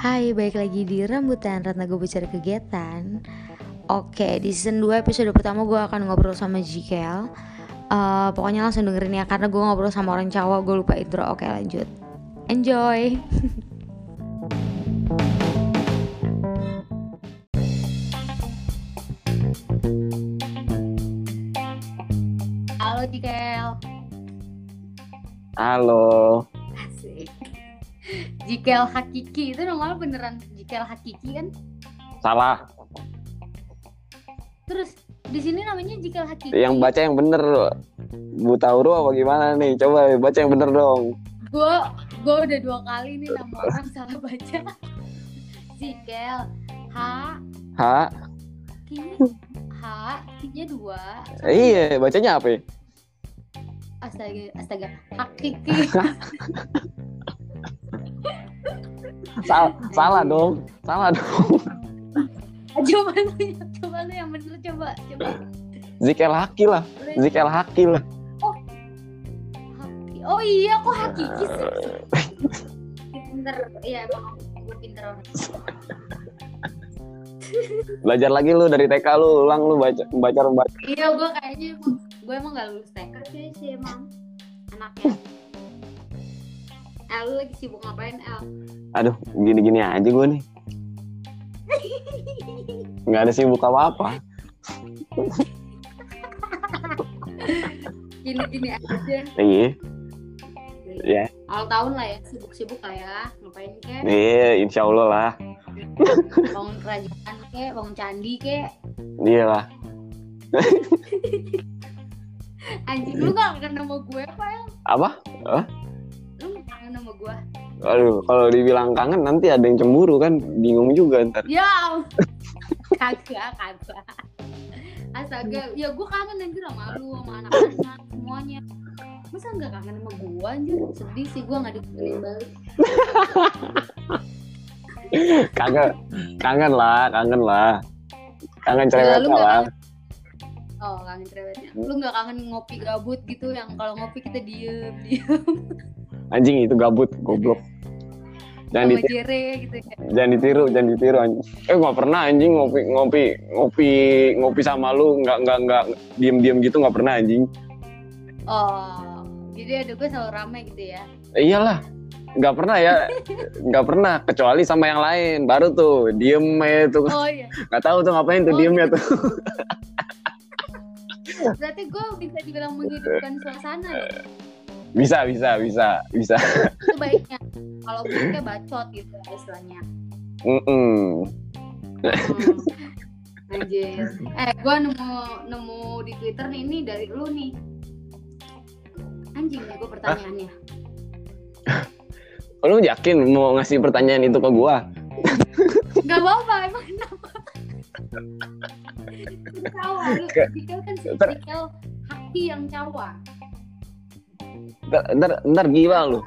Hai, balik lagi di Rambutan Ratna gue bicara kegiatan. Oke, di season 2 episode pertama gue akan ngobrol sama Jikel. Uh, Pokoknya langsung dengerin ya, karena gue ngobrol sama orang cowok Gue lupa intro, oke lanjut. Enjoy. Halo Jikel. Halo. Jikel Hakiki, itu namanya beneran Jikel Hakiki kan? Salah. Terus di sini namanya Jikel Hakiki. Yang baca yang bener. Buta huruf apa gimana nih? Coba baca yang bener dong. Gue gue udah dua kali nih nama orang salah baca. Jikel H H. Ki H Ki-nya dua. Iya, bacanya apa? ya? Astaga, astaga. Hakiki. Sal- salah dong. Salah dong. coba lu ya, coba lu yang bener coba, coba. Zikel Haki lah. Zikel Haki lah. Haki. Oh iya, kok Hakiki sih? Pinter, iya emang gue pinter orang. Belajar lagi lu dari TK lu, ulang lu baca baca baca. Iya, gue kayaknya emang gue emang gak lulus TK sih sih emang anaknya. El, lu lagi sibuk ngapain, El? Aduh, gini-gini aja gue nih. Nggak ada sibuk apa-apa. Gini-gini aja. Iya, Iya. Awal tahun lah ya, sibuk-sibuk lah ya. Ngapain kek? iya, insya Allah lah. Bangun kerajaan kek, bangun candi kek. Iya lah. Anjing, lu gak kangen sama gue apa, El? Apa? Kangen sama gue? Aduh, kalau dibilang kangen nanti ada yang cemburu kan, bingung juga ntar. Ya, kagak, kagak. Astaga, ya gue kangen anjir sama lu, sama anak-anak, semuanya. Masa gak kangen sama gue anjir? Sedih sih gue gak dikenalin balik. Kangen, kangen lah, kangen lah. Kangen cerewet lah. kangen. Oh, kangen cerewetnya. Lu gak kangen ngopi gabut gitu yang kalau ngopi kita diem, diem Anjing itu gabut, goblok. Jangan ditiru, Jere gitu ya. jangan ditiru, jangan ditiru anjing. Eh gak pernah anjing ngopi ngopi ngopi ngopi sama lu nggak nggak nggak diem diem gitu nggak pernah anjing. Oh, jadi ada gue selalu rame gitu ya. Eh, iyalah, nggak pernah ya, nggak pernah kecuali sama yang lain. Baru tuh diem aja tuh, Oh iya, nggak tahu tuh ngapain tuh Oh, diemnya gitu. tuh. berarti gue bisa dibilang menghidupkan suasana dong. Bisa bisa bisa bisa. Itu baiknya. Kalau buruknya bacot gitu istilahnya. Mm-mm. Hmm. Anjir. Eh, gue nemu nemu di Twitter nih ini dari lu nih. Anjing nih gue pertanyaannya. Lu yakin mau ngasih pertanyaan itu ke gua? Gak apa-apa, emang kenapa? Cawa, lu kan si Jikel haki yang cawa. Ntar, ntar, ntar gila lu.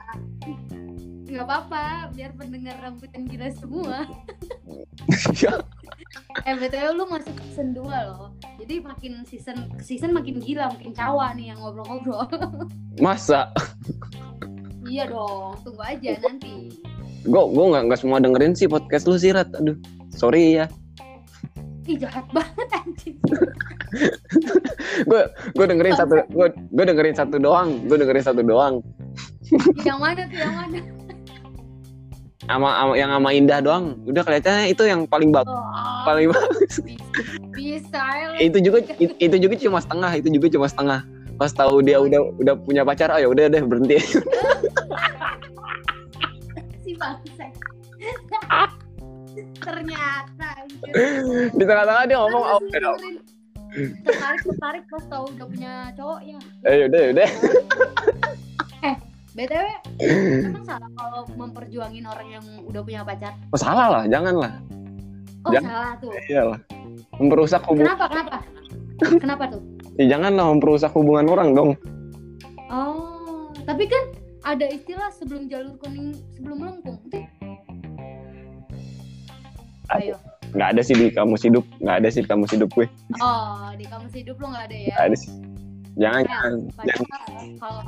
Gak apa-apa, biar pendengar rambutan gila semua. Ya, Eh, BTW lu masuk season 2 loh. Jadi makin season season makin gila, makin cawa nih yang ngobrol-ngobrol. Masa? iya dong, tunggu aja nanti. Gue gue nggak nggak semua dengerin sih podcast lu sih Rat. Aduh, sorry ya. Ih, jahat banget anjing. Gue gue dengerin satu gue gue dengerin satu doang. Gue dengerin satu doang. yang mana tuh, yang mana? Sama, sama- yang sama Indah doang. Udah kelihatannya itu yang paling bagus. Oh, Paling bagus. bisa, ya itu juga it- itu juga cuma setengah. Itu juga cuma setengah. Pas tahu dia udah udah punya pacar, oh ya udah deh berhenti. si bangsa. Ternyata. Di tengah-tengah dia ngomong, oh, Tertarik tertarik pas tahu udah punya cowok ya. eh udah udah. BTW, emang salah kalau memperjuangin orang yang udah punya pacar? Oh, salah lah, jangan lah. Oh, Jangan. salah tuh. Iyalah. Memperusak hubungan. Kenapa? Kenapa? Kenapa tuh? Ya, janganlah memperusak hubungan orang dong. Oh, tapi kan ada istilah sebelum jalur kuning sebelum melengkung. Itu- Ayo. Nggak ada sih di kamus hidup, nggak ada sih di kamus hidup gue. Oh, di kamus hidup lo nggak ada ya? Nggak ada sih. Jangan, El, jangan. pacaran, kalau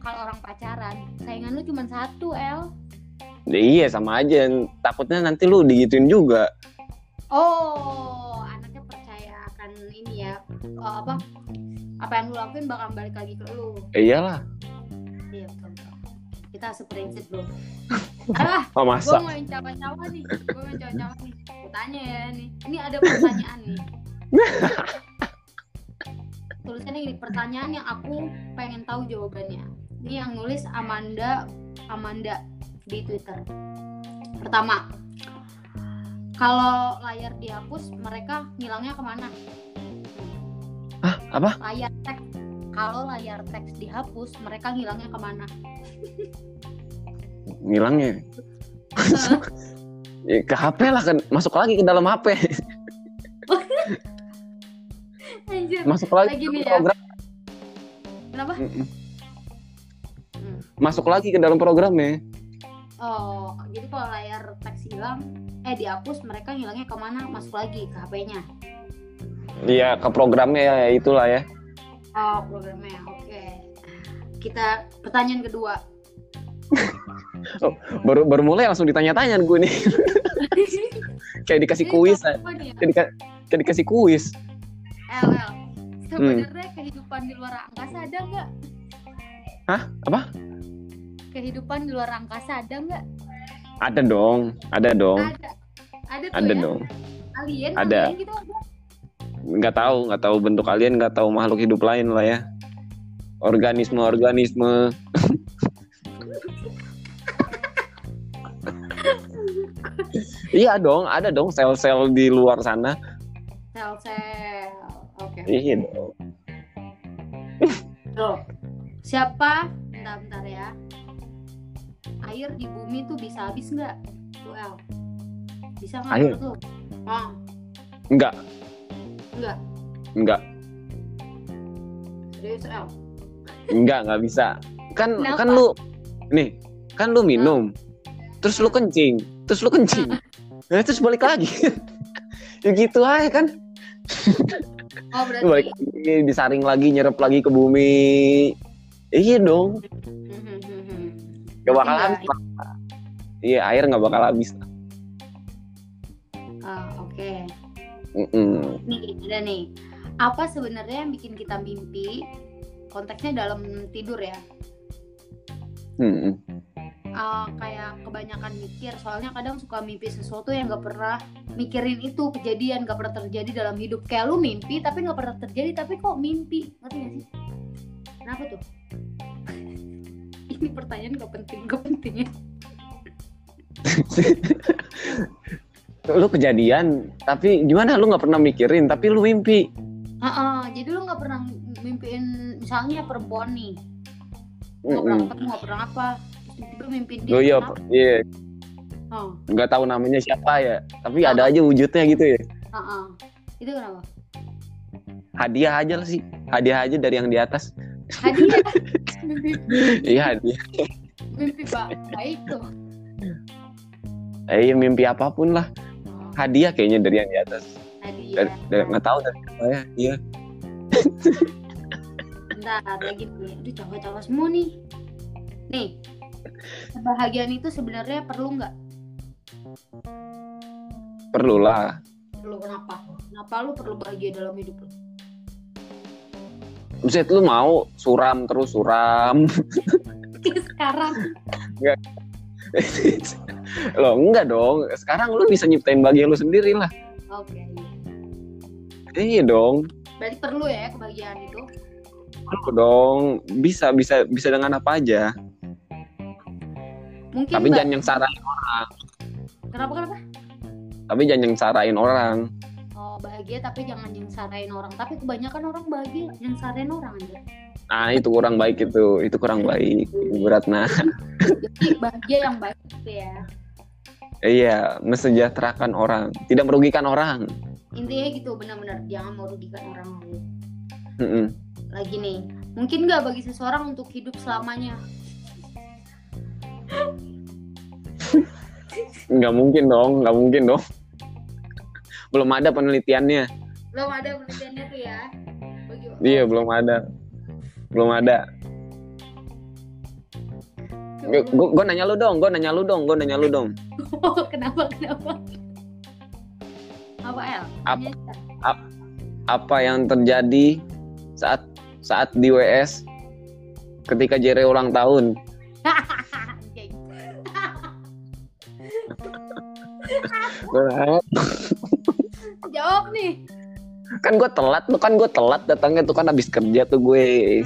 kalau orang pacaran, saingan lu cuma satu, El. Ya, iya sama aja. Takutnya nanti lu digituin juga. Oh, anaknya percaya akan ini ya eh, apa apa yang lu lakuin bakal balik lagi ke lu. Iyalah. Iya betul. betul. Kita seprinsip bro. ah, Oh gue masa? mau yang cawa-cawa nih. Gue mau cawa-cawa nih. Gue tanya ya nih. Ini ada pertanyaan nih. Tulisannya gini, pertanyaan yang aku pengen tahu jawabannya. Ini yang nulis Amanda Amanda di Twitter. Pertama, kalau layar dihapus, mereka ngilangnya ke mana? Hah? Apa? Layar teks. Kalau layar teks dihapus, mereka ngilangnya ke mana? Ngilangnya. Ya, ke HP lah kan. Masuk lagi ke dalam HP. Anjir. Masuk lagi Lagi ke ya. program. Kenapa? Mm-mm. Hmm. Masuk lagi ke dalam programnya. Oh, jadi kalau layar teks hilang, eh dihapus, mereka ngilangnya ke mana? Masuk lagi ke HP-nya. Iya ke programnya ya itulah ya. Oh, programnya. Oke. Kita pertanyaan kedua. Baru baru mulai langsung ditanya-tanya gue nih. Kayak dikasih kuis. nih ya? Kayak, dika- kayak dikasih kuis. El. Sebenarnya kehidupan di luar angkasa ada nggak? Hah? Apa? Kehidupan di luar angkasa ada nggak? Ada dong, ada dong, Ada. Ada tuh ada ya? dong. Alien, Ada. alien gitu ada. Nggak tahu, nggak tahu bentuk alien, nggak tahu makhluk hidup lain lah ya. Organisme, organisme. iya dong, ada dong sel-sel di luar sana. Sel-sel. Oke. Iya dong. Loh, siapa? Bentar, bentar ya. Air di bumi tuh bisa habis nggak? Tuh, El. Bisa nggak Air? lu? Oh, Enggak, enggak. enggak, Serius, El. enggak, nggak bisa. Kan Kenapa? kan lu nih, kan lu minum. Terus lu kencing, terus lu kencing. Nah, terus balik lagi. ya gitu aja kan. Oh, berarti. balik lagi disaring lagi nyerap lagi ke bumi iya dong Hmm, hmm, hmm, hmm. gak bakal Berarti habis lah. iya air nggak bakal habis Ah, Oke. Mm-mm. Nih, ada nih. Apa sebenarnya yang bikin kita mimpi? Konteksnya dalam tidur ya. Mm-mm. Ah, kayak kebanyakan mikir. Soalnya kadang suka mimpi sesuatu yang gak pernah mikirin itu kejadian gak pernah terjadi dalam hidup. Kayak lu mimpi tapi gak pernah terjadi tapi kok mimpi? Ngerti gak sih? Kenapa tuh? Ini pertanyaan gak penting gak penting ya lu kejadian tapi gimana? Lu nggak pernah mikirin tapi lu mimpi. Ah, ah, jadi lu gak pernah mimpiin misalnya perempuan nih nggak pernah apa? Tiba-tiba mimpiin dia oh iya iya. Oh, nggak tahu namanya siapa ya tapi ada aja wujudnya gitu ya. Ah, ah. itu kenapa? Hadiah aja lah sih. Hadiah aja dari yang di atas. Hadiah? Mimpi. Iya hadiah. Mimpi ba- baik tuh. Eh iya, mimpi apa pun lah. Oh, hadiah kayaknya dari yang di atas. Hadiah. Dari, dari- nggak tahu dari siapa ya iya Bentar lagi nih, aduh cowok-cowok semua nih. Nih, kebahagiaan itu sebenarnya perlu nggak? perlu lah Perlu kenapa? Kenapa lu perlu bahagia dalam hidup lu? Buset lu mau suram terus suram Sekarang Loh enggak dong Sekarang lu bisa nyiptain bahagia lu sendiri lah Oke, iya. Iya dong berarti perlu ya kebahagiaan itu. Perlu dong Bisa bisa bisa dengan apa aja Mungkin Tapi jangan yang sarain kenapa kenapa? Tapi jangan yang sarain orang Oh bahagia tapi jangan yang sarain orang. Tapi kebanyakan orang bahagia yang sarain orang aja. Nah itu kurang baik itu Itu kurang baik Berat nah Jadi bahagia yang baik gitu ya. Iya Mesejahterakan orang Tidak merugikan orang Intinya gitu benar-benar jangan merugikan orang lain. Mm-mm. Lagi nih, mungkin nggak bagi seseorang untuk hidup selamanya. Nggak mungkin dong Nggak mungkin dong Belum ada penelitiannya Belum ada penelitiannya tuh ya. Bagi Iya belum ada Belum ada Gue nanya lu dong, gue nanya lu dong, gue nanya lu dong. Kenapa kenapa? Apa El? Ap- Tanya. Apa yang terjadi saat saat di WS ketika Jere ulang tahun? Jawab nih. kan gue telat tuh kan gue telat datangnya tuh kan habis kerja tuh gue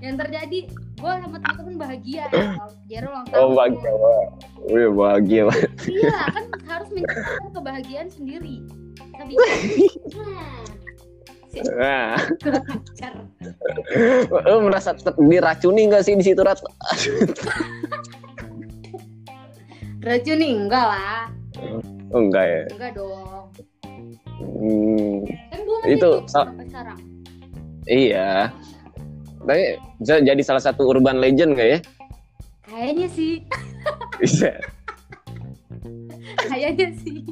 yang terjadi gue sama temen-temen bahagia ya Jero ulang tahun oh bahagia. Wih bahagia banget. iya kan harus menciptakan kebahagiaan sendiri nah lu merasa diracuni nggak sih di situ rat? racuni enggak lah Oh, enggak ya. enggak dong Hmm, kan gue Itu, sekarang iya. Tapi bisa jadi salah satu urban legend gak ya? kayaknya sih Bisa. kayaknya sih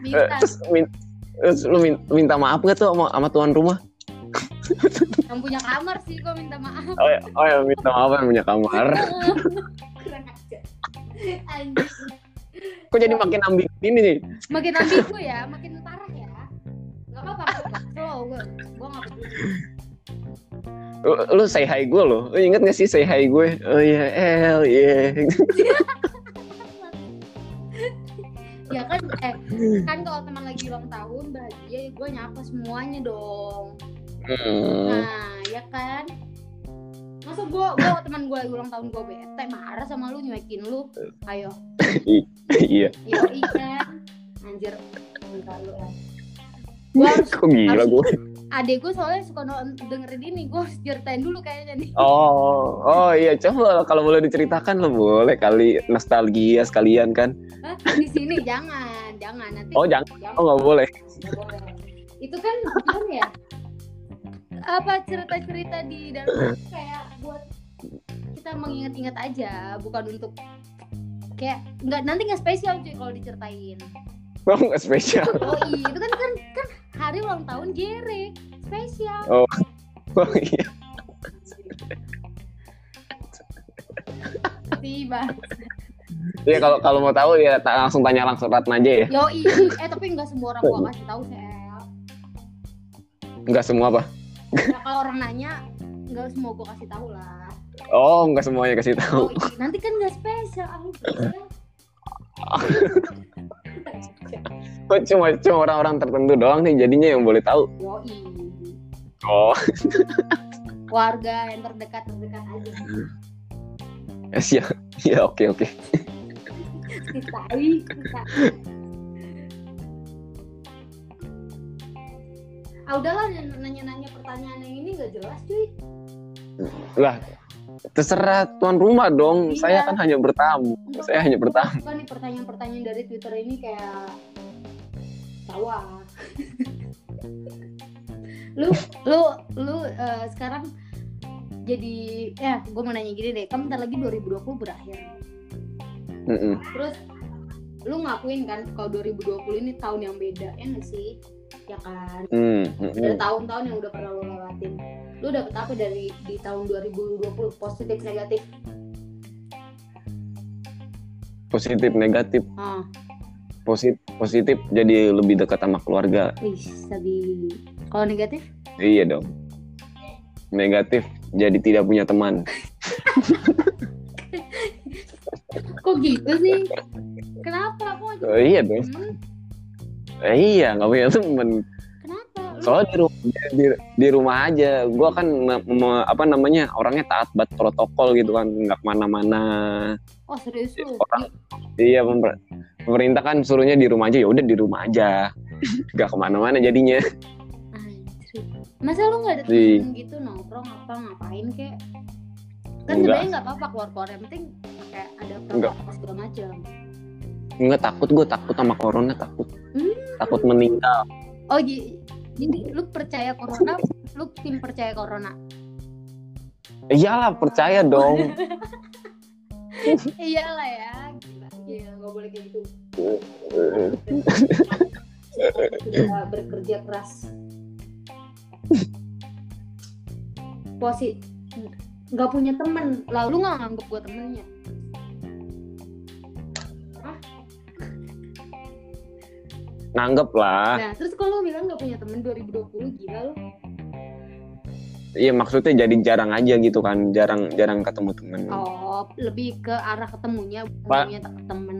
Eh, Terus, min- terus lu min- minta maaf gak tuh sama, sama tuan rumah? yang punya kamar sih gue minta maaf Oh ya, oh ya minta maaf yang punya kamar. kurang anjir Kok jadi makin ambil ini nih? makin ambigu ya makin parah ya nggak apa-apa slow gue gue nggak peduli Lu, lu say hi gue loh. Lu inget gak sih say hi gue? Oh iya, El, iya. ya kan eh kan kalau teman lagi ulang tahun bahagia ya gue nyapa semuanya dong Hmm. nah ya kan masa gue gue teman gue ulang tahun gue bete marah sama lu nyuekin lu ayo iya. iya kan anjir enggak lu lah gue harus Kok gila gue? Adek gue soalnya suka dengerin ini gue harus ceritain dulu kayaknya nih Oh, oh iya coba kalau boleh diceritakan lo boleh kali nostalgia sekalian kan? Hah? di sini jangan jangan nanti Oh jangan, jangan. oh nggak boleh. Boleh. itu kan gimana ya apa cerita-cerita di dalam kayak buat kita mengingat-ingat aja bukan untuk kayak nggak nanti nggak spesial cuy kalau diceritain Oh nggak spesial. oh iya itu kan kan kan hari ulang tahun Jere spesial Oh iya. tiba Ya kalau kalau mau tahu ya ta- langsung tanya langsung Ratna aja ya. yo eh tapi nggak semua orang gua kasih tahu sel Nggak semua apa? nah, kalau orang nanya nggak semua gua kasih tahu lah Oh nggak semuanya kasih tahu. oh iya nanti kan nggak spesial spesial. Kok cuma cuma orang-orang tertentu doang nih jadinya yang boleh tahu. Yoi. Oh Warga yang terdekat terdekat aja. ya siap. Ya oke oke. Citai, citai. Ah udahlah nanya-nanya pertanyaan yang ini gak jelas cuy. Lah terserah tuan rumah dong. Iya. Saya kan hanya bertamu. Saya hanya bertamu. Nih pertanyaan-pertanyaan dari Twitter ini kayak tawa. lu lu lu eh, sekarang jadi ya gue mau nanya gini deh, kan bentar lagi 2020 berakhir. Mm-mm. Terus lu ngakuin kan kalau 2020 ini tahun yang beda ya nggak sih? Ya kan? Hmm, mm-mm. Dari tahun-tahun yang udah pernah lu lewatin. Lu dapet apa dari di tahun 2020 positif negatif? Positif negatif. Ah, Positif positif jadi lebih dekat sama keluarga. wih, sabi. Kalau negatif? Iya dong. Negatif jadi tidak punya teman. Kok gitu sih? Kenapa? Kok Oh, iya dong. temen? Eh, iya nggak punya teman. Soalnya di rumah, di, di rumah aja. Gua kan me- me- apa namanya orangnya taat banget protokol gitu kan, nggak ke mana-mana. Oh serius? Orang- Iya pemer- pemerintah kan suruhnya di rumah aja. Ya udah di rumah aja. Nggak ke mana-mana jadinya. Masa lu gak ada temen gitu nongkrong apa ngapain kek? Kan Enggak. sebenarnya nggak apa-apa keluar-keluar yang penting kayak ada Enggak. protokol segala macam. Nggak takut gue takut sama corona takut. Hmm. Takut meninggal. Oh jadi lu percaya corona? lu tim percaya corona? Iyalah percaya dong. Iyalah ya, gila, gila nggak boleh kayak gitu. Sudah bekerja keras. Posi nggak punya temen lalu nggak nganggep gue temennya nanggep lah. Nah terus kalau bilang nggak punya temen 2020 gila lu. Iya maksudnya jadi jarang aja gitu kan. Jarang jarang ketemu temen. Oh lebih ke arah ketemunya punya temen.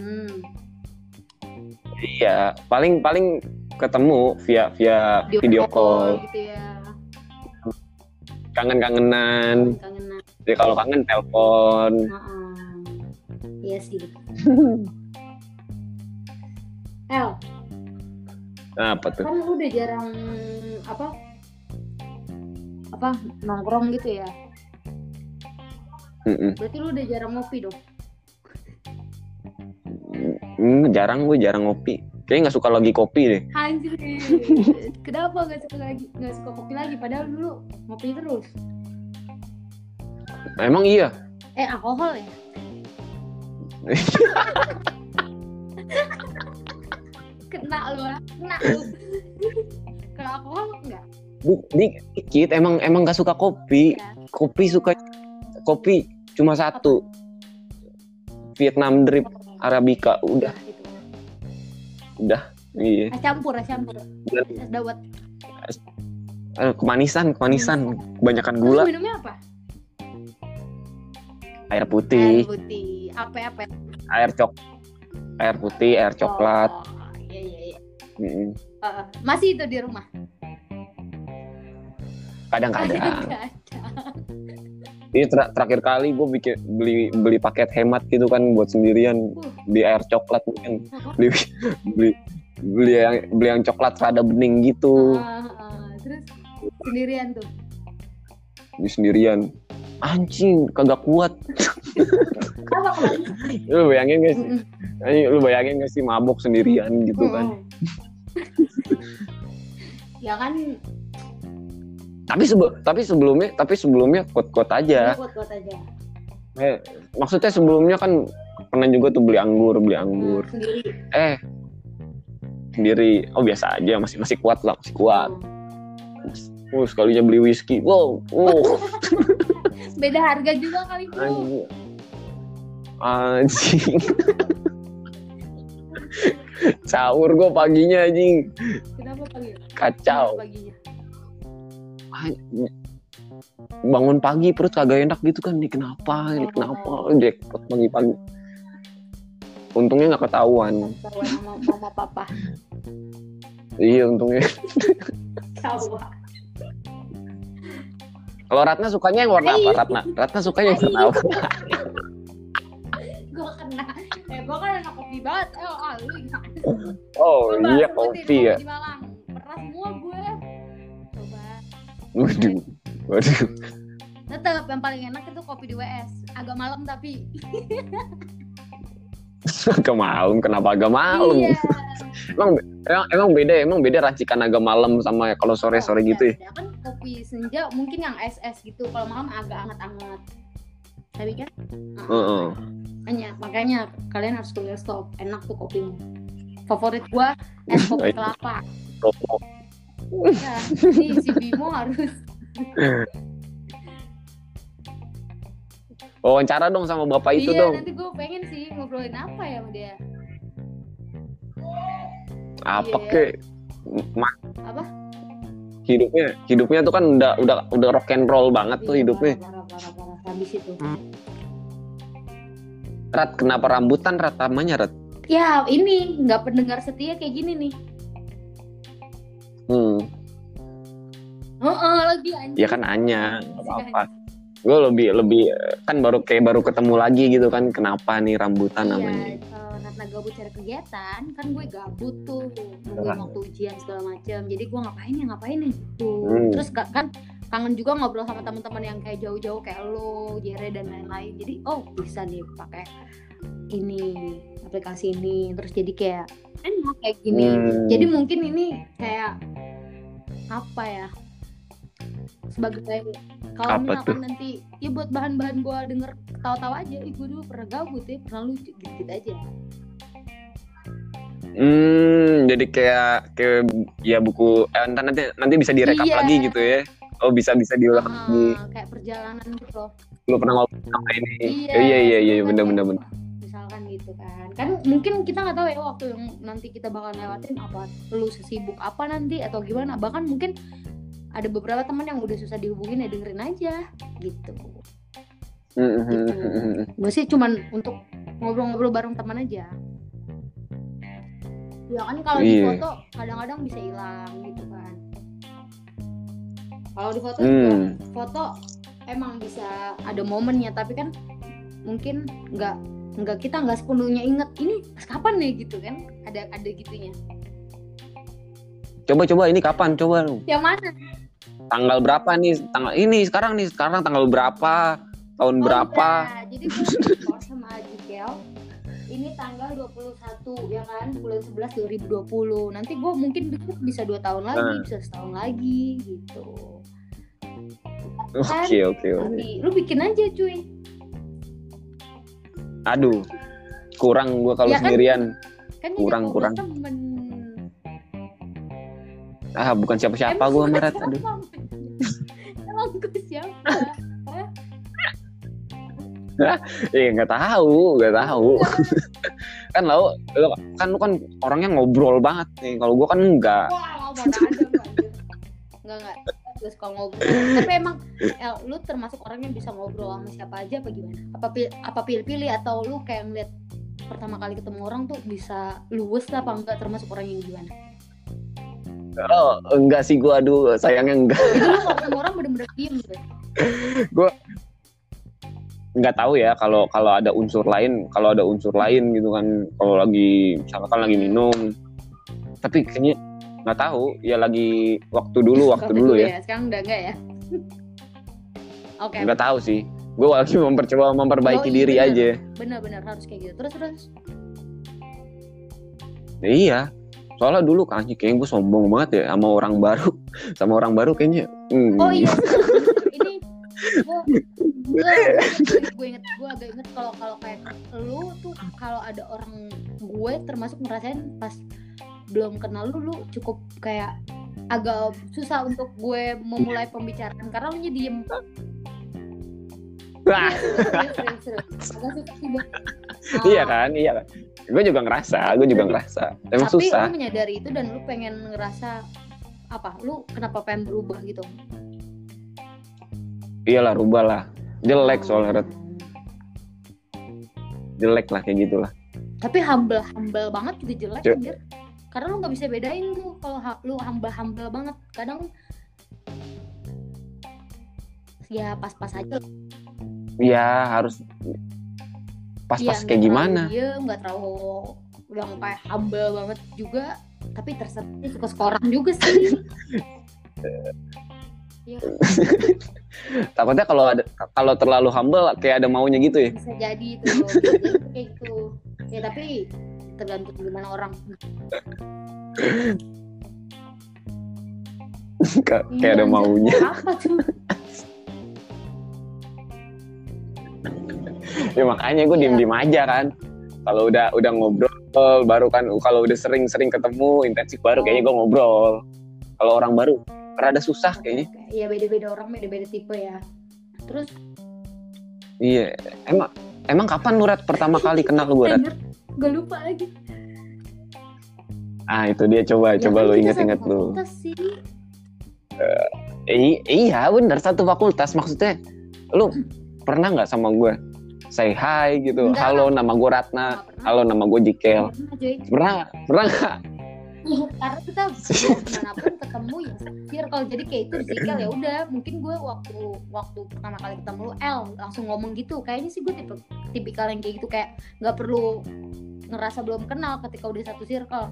Iya paling paling ketemu via via video call gitu ya. Kangen-kangenan. Kangenan jadi kalau kangen telepon. Heeh. iya sih. El nah, apa tuh? Kan lu udah jarang apa apa nongkrong gitu ya? Mm-mm. berarti lu udah jarang ngopi dong? Hmm, jarang gue jarang ngopi. Kayaknya nggak suka lagi kopi deh. Anjir. Kenapa gak suka lagi nggak suka kopi lagi? Padahal dulu ngopi terus. Emang iya? Eh alkohol ya kena lu ah. kena lu. Kalau alkohol enggak. Bu- di- dikit emang emang nggak suka kopi. Ya. kopi suka kopi cuma satu. Vietnam drip Arabica udah. Gitu. Udah iya. Es campur es campur. Es dawet. Eh, kemanisan kemanisan. Kebanyakan Terus gula. Minumnya apa? Air air putih. Putih apa apa? Air cok air putih air coklat. Oh, iya iya Mm-mm. Eh, masih itu di rumah? Kadang-kadang ini ter- terakhir kali gue bikin beli beli paket hemat gitu kan buat sendirian. Uh. di air coklat mungkin. Beli beli beli yang beli yang coklat rada bening gitu. Ah, ah. terus sendirian tuh? Di sendirian. Anjing kagak kuat. Lu bayangin gak sih? Mm-mm. Anjing, lu bayangin gak sih mabok sendirian gitu kan? Mm-mm. ya kan. Tapi sebe- tapi sebelumnya tapi sebelumnya kuat kuat aja. Kuat kuat aja. Eh, maksudnya sebelumnya kan pernah juga tuh beli anggur beli anggur. Hmm, sendiri. Eh sendiri. Oh biasa aja masih masih kuat lah masih kuat. Hmm. oh sekalinya beli whisky. Wow oh beda harga juga kali anjing. Anjing sahur gue paginya anjing. Kenapa pagi? Kacau. Kenapa paginya bangun pagi perut kagak enak gitu kan. Ini kenapa? Ini kenapa? jackpot pagi-pagi. Untungnya nggak ketahuan. Ketahuan sama mama papa. Iya untungnya. Kalau Ratna sukanya yang warna apa? Ratna. Ratna sukanya yang warna apa? Gue kena. Eh gue kan anak kopi banget. Eh ah, lu oh Coba iya kopi ya. di Malang. Pernah semua gue coba. Waduh waduh. Tetap yang paling enak itu kopi di WS agak malam tapi. Agak malam kenapa agak malam? Iya. Emang, emang emang beda emang beda racikan agak malam sama kalau sore sore gitu ya? Ya kan kopi senja mungkin yang es es gitu kalau malam agak anget anget tapi kan Heeh. makanya makanya kalian harus kuliah stop. Enak tuh kopinya favorit gua es kopi kelapa. Ya nih si Bimo harus. Wawancara dong sama bapak itu iya dong. nanti gue pengen sih ngobrolin apa ya sama dia. Apa Iya. kek Ma- apa? Hidupnya hidupnya tuh kan udah udah udah rock and roll banget tuh Iya, hidupnya. parah parah parah parah. Habis itu. Rat kenapa rambutan? Rat namanya Rat ya ini nggak pendengar setia kayak gini nih hmm oh, oh lagi anjing ya kan nanya apa apa gue lebih lebih kan baru kayak baru ketemu lagi gitu kan kenapa nih rambutan namanya Iya, kalau karena gabut cari kegiatan, kan gue gabut tuh nungguin waktu ujian segala macam. Jadi gue ngapain ya ngapain ya gitu. Hmm. Terus ka- kan kangen juga ngobrol sama teman-teman yang kayak jauh-jauh kayak lo, Jere dan lain-lain. Jadi oh bisa nih pakai ini aplikasi ini. Terus jadi kayak enak kayak gini. Hmm. Jadi mungkin ini kayak apa ya? Sebagai kalau misalkan nanti ya buat bahan-bahan gue denger tahu-tahu aja, ih gue dulu pernah gabut ya, pernah lucu gitu-gitu aja. hmm jadi kayak kayak ya buku eh, ntar nanti nanti bisa direkap Iya. lagi gitu ya oh bisa bisa diulang lagi Ah, kayak perjalanan gitu loh lu pernah ngobrol sama ini iya iya iya iya misalkan bener bener bener misalkan gitu kan kan mungkin kita nggak tahu ya waktu yang nanti kita bakal lewatin apa lu sesibuk apa nanti atau gimana bahkan mungkin ada beberapa teman yang udah susah dihubungin ya dengerin aja gitu Mhm. gue sih cuman untuk ngobrol-ngobrol bareng teman aja ya kan kalau di Iya. foto kadang-kadang bisa hilang gitu kan kalau di foto juga Hmm. foto emang bisa ada momennya tapi kan mungkin nggak nggak kita nggak sepenuhnya inget ini pas kapan nih gitu kan. Ada ada gitunya. Coba coba ini kapan? Coba. Lu yang mana? Tanggal berapa nih? Tanggal ini sekarang nih sekarang tanggal berapa? Tahun Oh, berapa? iya. jadi gue call sama Ajikel ini tanggal 21 ya kan? Bulan 11 2020 nanti gue mungkin bisa dua tahun lagi Hmm. bisa setahun lagi gitu. Oke oke oke. Nanti lu bikin aja cuy aduh kurang gua kalau Ya kan? sendirian. Kan ini Kurang, kurang. temen. ah bukan siapa siapa Maret siapa? aduh emang gue siapa? Eh nggak tahu nggak tahu. Kan lo lo kan lu kan orangnya ngobrol banget nih. Kalau gua kan enggak wah enggak enggak gue suka ngobrol. Tapi emang El, lu termasuk orang yang bisa ngobrol sama siapa aja apa gimana? Apa apa pilih-pilih atau lu kayak ngeliat pertama kali ketemu orang tuh bisa luwes apa enggak? Termasuk orang yang gimana? Oh enggak sih gua aduh sayangnya enggak. Itu lu kalau ketemu orang bener-bener diem gitu nggak tahu ya kalau kalau ada unsur lain kalau ada unsur lain gitu kan. Kalau lagi misalkan lagi minum. Tapi kayaknya nggak tahu. Ya lagi waktu dulu waktu dulu ya. sekarang udah enggak ya? Oke. Nggak tahu sih. Gue lagi mempercoba memperbaiki Oh, iya, diri bener. aja. Bener-bener harus kayak gitu. Terus terus? Ya iya. Soalnya dulu kan kayaknya gue sombong banget ya sama orang baru. Sama orang baru kayaknya hmm. Oh iya, ini gue gue inget gue agak inget kalau kalau kayak lu tuh kalau ada orang gue termasuk ngerasain pas belum kenal lu lu cukup kayak agak susah untuk gue memulai pembicaraan karena lu nya diem Wah, iya kan iya kan. Gue juga ngerasa gue juga ngerasa. Emang tapi susah. lu menyadari itu dan lu pengen ngerasa apa? Lu kenapa pengen berubah gitu? Iyalah rubah lah. Jelek soalnya Red. jelek lah kayak gitulah. Tapi humble humble banget juga jelek Cuk. anjir karena lu nggak bisa bedain tuh kalau ha- lu humble banget. Kadang ya pas-pas aja. Ya harus pas-pas Iya, kayak gimana? diem nggak terlalu yang kayak humble banget juga. Tapi terserah suka orang juga sih. Ya, takutnya kalau ada kalau terlalu humble kayak ada maunya gitu ya? Bisa jadi itu kayak gitu. Ya tapi tergantung gimana orang. Ka- Iya, kayak ada anjir. maunya. apa tuh. Ya makanya gue Iya. diem diem aja kan. Kalau udah udah ngobrol baru kan kalau udah sering-sering ketemu intensif baru kayaknya gue ngobrol. Kalau orang baru rada susah kayaknya. Iya beda-beda orang beda-beda tipe ya. Terus? Iya emang emang kapan lu Rat pertama kali kenal gue Rat gue lupa lagi. Ah itu dia. Coba Ya coba kan lu kita inget-inget lu sih. I- iya bener. Satu fakultas maksudnya lu pernah nggak sama gue say hi gitu. Enggak. halo nama gue Ratna. Halo nama gue Jikel. Pernah, pernah nggak? Karena kita mau ke mana pun ketemu ya circle jadi kayak itu circle ya udah. Mungkin gue waktu waktu pertama kali ketemu lu L langsung ngomong gitu. Kayaknya sih gue tipe tipikal yang kayak gitu. Kayak nggak perlu ngerasa belum kenal ketika udah satu circle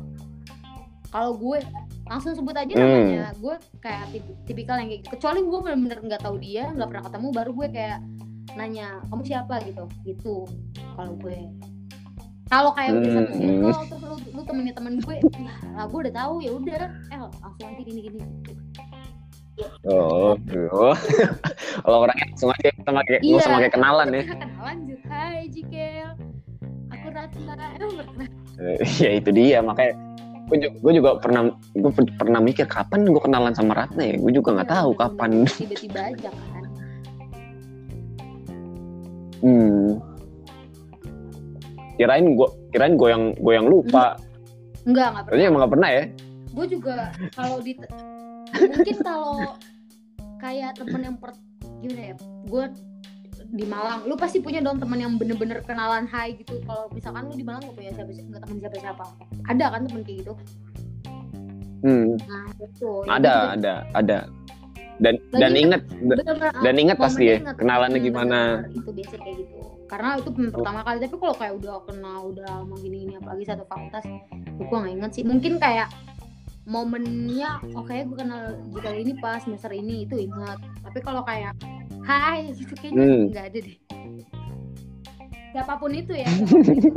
kalau gue langsung sebut aja Hmm. namanya gue kayak tip- tipikal yang kayak gitu kecuali gue bener-bener nggak tahu dia nggak pernah ketemu baru gue kayak nanya kamu siapa gitu gitu kalau gue kalau kayak udah satu Hmm. circle terus lu, lu temennya temen gue ya lah gue udah tahu ya udah eh langsung nanti gini gini oh, oh. kalau orangnya langsung aja sama kayak Iya. sama kayak kenalan ya kenalan juga ya itu dia makanya gue juga, gue juga pernah gue pernah mikir kapan gue kenalan sama Ratna ya gue juga nggak Iya, tahu kapan tiba-tiba aja kan Hmm. Kirain gua kirain gue yang gue yang lupa. Enggak, enggak pernah. Emang gak pernah ya? gue juga kalau di mungkin kalau kayak temen yang per gimana ya gue di Malang. Lu pasti punya dong temen yang bener-bener kenalan hai gitu. Kalau misalkan lu di Malang gak punya siapa nggak temen siapa siapa ada kan temen kayak gitu? Hmm. nah itu Ada, ada, ada. Dan dan inget dan inget pasti ya kenalannya gimana. itu biasa kayak gitu. Karena itu pem- pertama kali. Tapi kalau kayak udah kenal udah lama gini gini apalagi satu fakultas gue nggak inget sih. Mungkin kayak momennya oke gue kenal jika ini pas semester ini. Itu ingat tapi kalau kayak hai gitu kayaknya Hmm. nggak ada deh siapa pun itu ya siapa pun itu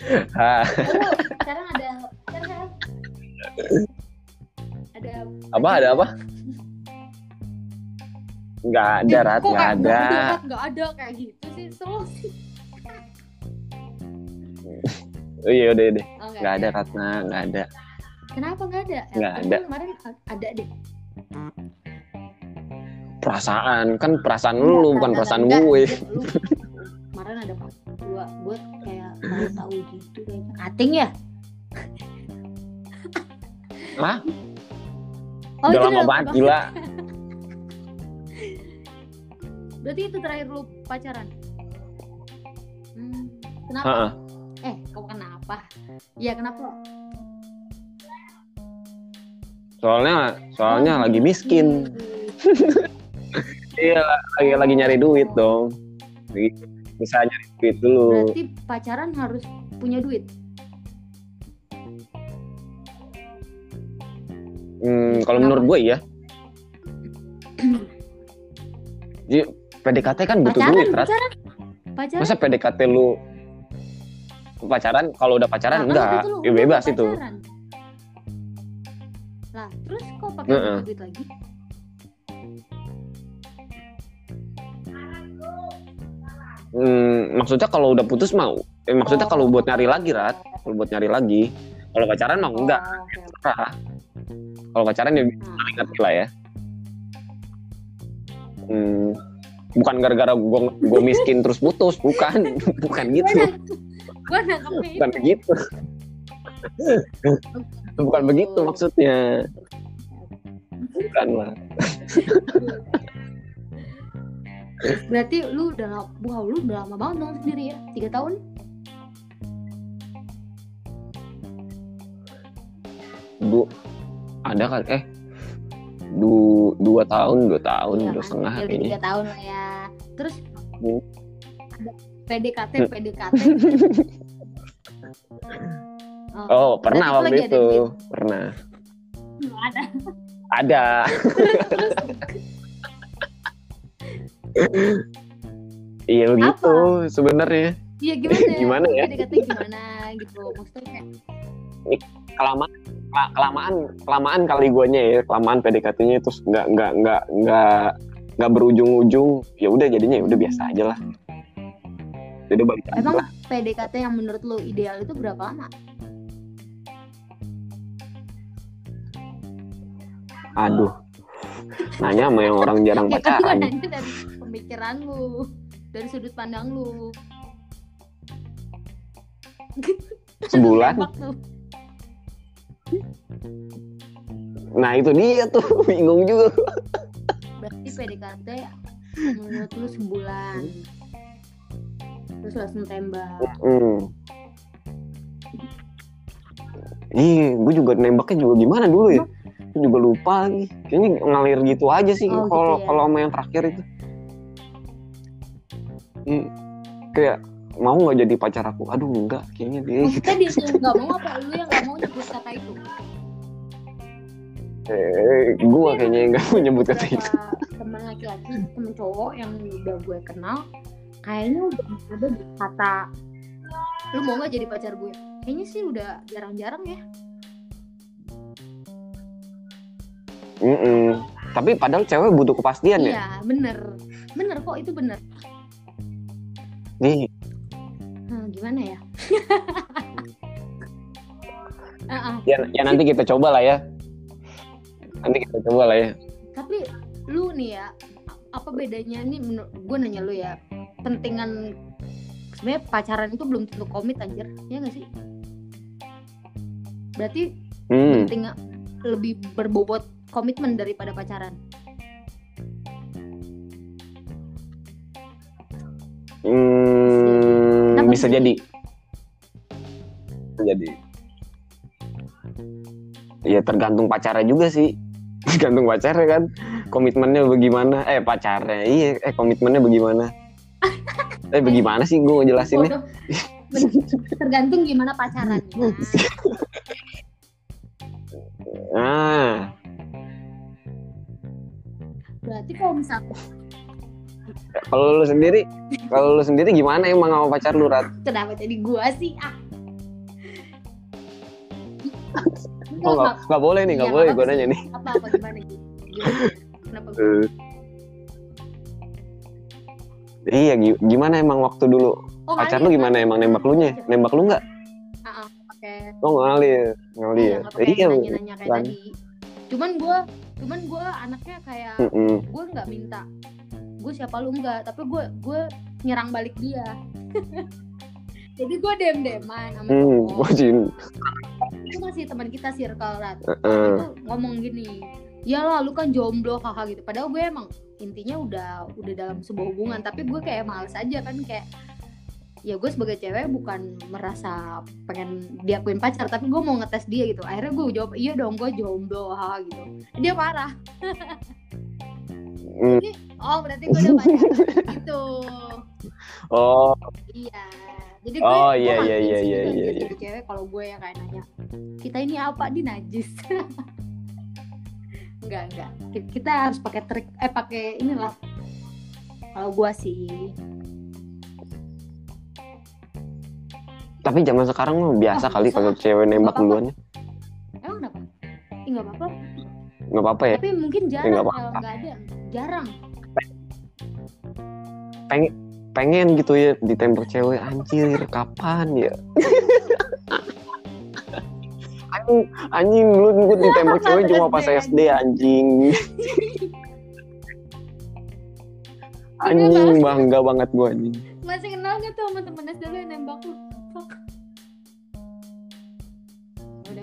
Lalu sekarang ada sekarang ada apa ada apa? Nggak ada, Eh, Rat, kok nggak ada. Rat? nggak ada kayak gitu sih sih Oh, iya udah deh, Oh, nggak ada Ratna, nggak ada. kenapa nggak ada Nggak ada. kemarin ada deh Perasaan kan perasaan lu bukan perasaan gue. lu. kemarin ada pas dua gue kayak tahu tahu gitu kayaknya kating ya Hah? oh Udah lama banget gila. berarti itu terakhir lu pacaran hmm, kenapa Heeh. eh kau kenapa ya kenapa Soalnya soalnya lagi miskin. Iya, lagi lagi nyari duit dong. Lagi bisa nyari duit dulu. berarti pacaran harus punya duit Hmm, kalau menurut gue ya. Jadi PDKT kan butuh pacaran duit, Rat. pacaran pacaran Masa PDKT lu pacaran kalau udah pacaran Nah, enggak, waktu itu lu ya udah bebas itu. Lah terus kok pakai Heeh. duit lagi Hmm, maksudnya kalau udah putus mau, eh, maksudnya Oh. kalau buat nyari lagi, Rat. Kalau buat nyari lagi. Kalau pacaran mah enggak. Oh, oke. Terserah. Kalau pacaran ya Nah, ngerti lah ya. Hmm, bukan gara-gara gue gue miskin terus putus, bukan, bukan gitu, nangkepnya bukan itu. Bukan begitu maksudnya, bukan lah. Berarti lu udah wow, lu udah lama banget dong sendiri ya? Tiga tahun? Du, ada kan? Eh, du, dua tahun, dua tahun, Iya dua kan? setengah Ya kayaknya. tiga tahun lah ya. Terus Hmm. ada PDKT. PDKT. Oh, pernah berarti waktu ada itu, pernah. Nggak ada. Ada. Iya begitu sebenarnya. Iya gimana? Gimana ya? Gimana gitu? Maksudnya kayak kelamaan kela- kelamaan kelamaan kali guanya ya kelamaan PDKT-nya terus nggak nggak nggak nggak nggak berujung-ujung ya udah jadinya ya udah biasa aja lah jadi balik emang lah PDKT yang menurut lu ideal itu berapa lama? Aduh nanya sama yang orang jarang Ya kan pacaran nanya dari pemikiran lu, dari sudut pandang lu. Sebulan? Nah itu dia tuh bingung juga Berarti PDKT menurut lu sebulan. Terus langsung tembak. hmm. Ih, gue juga nembaknya juga gimana dulu ya? Gue juga lupa lagi. Kayaknya ngalir gitu aja sih Oh, gitu kalau ya. kalau sama yang terakhir itu. Hmm, kayak mau nggak jadi pacar aku? Aduh enggak, kayaknya dia gitu. Maksudnya dia yang nggak mau apa lu yang nggak mau nyebut kata itu? Eh, gue kayaknya nggak mau nyebut kata itu. Teman laki-laki, temen cowok yang udah gue kenal, kayaknya udah ada kata lu mau nggak jadi pacar gue? Kayaknya sih udah jarang-jarang ya. Mm-mm. Tapi padahal cewek butuh kepastian ya. Iya, bener. Bener kok itu bener. Nih, Hmm, gimana ya? Ah, ah. ya, ya nanti kita coba lah ya. Nanti kita coba lah ya. Tapi lu nih ya, apa bedanya ini gue nanya lu ya pentingan sebenarnya pacaran itu belum tentu komit anjir ya gak sih berarti hmm. penting lebih berbobot komitmen daripada pacaran Hmm, Kenapa bisa jadi. Bisa jadi. Ya tergantung pacarnya juga sih. Tergantung pacarnya kan. Komitmennya bagaimana? Eh pacarnya. Iya, eh komitmennya bagaimana? eh bagaimana sih gue ngejelasinnya? Tergantung gimana pacaran Ah, kalau lu sendiri, kalau lu sendiri gimana emang sama pacar lu, Rat? kenapa jadi gua sih ah Oh, nggak nggak boleh nih, nggak Iya, boleh gue nanya nih. apa apa gimana gitu Gimana? kenapa Eh, iya, gi- gimana emang waktu dulu? oh, Pacar ngalir, lu gimana emang nembak lu nya? Nembak lu nggak? Ah, ah, pakai Oh ngalir, ngalir. Pakai Iya, nanya-nanya kayak kan. tadi. Cuman gue, cuman gue anaknya kayak Mm-mm. gue nggak minta, gue siapa lu nggak, tapi gue gue nyerang balik dia. Jadi gue dem deman sama Hmm, cowok. Itu masih teman kita circle rat. Heeh. Itu ngomong gini, ya lah lu kan jomblo kakak gitu. Padahal gue emang intinya udah udah dalam sebuah hubungan, tapi gue kayak males aja kan kayak ya gue sebagai cewek bukan merasa pengen diakuin pacar tapi gue mau ngetes dia gitu akhirnya gue jawab iya dong gue jomblo haha gitu dia marah Hmm. Oh berarti gue udah pacaran gitu. Oh, iya. Jadi gue Oh, iya, iya, iya, iya, juga iya, jadi cewek kalau gue yang kayak nanya kita ini apa di najis. Enggak enggak. Ki- kita harus pakai trik eh pakai inilah. Kalau gue sih. Tapi zaman sekarang mah biasa Oh, kali kalau cewek nembak duluan. emang kenapa? Nggak apa-apa. Nggak apa-apa ya. tapi mungkin nggak jarang nggak ada jarang Pengen gitu ya ditembak cewek anjir kapan ya? anjing, anjing dulu gue ditembak cewek cuma pas SD, anjing. anjing bangga banget gue anjing. masih kenal gak tuh sama temen SD lu yang nembak lu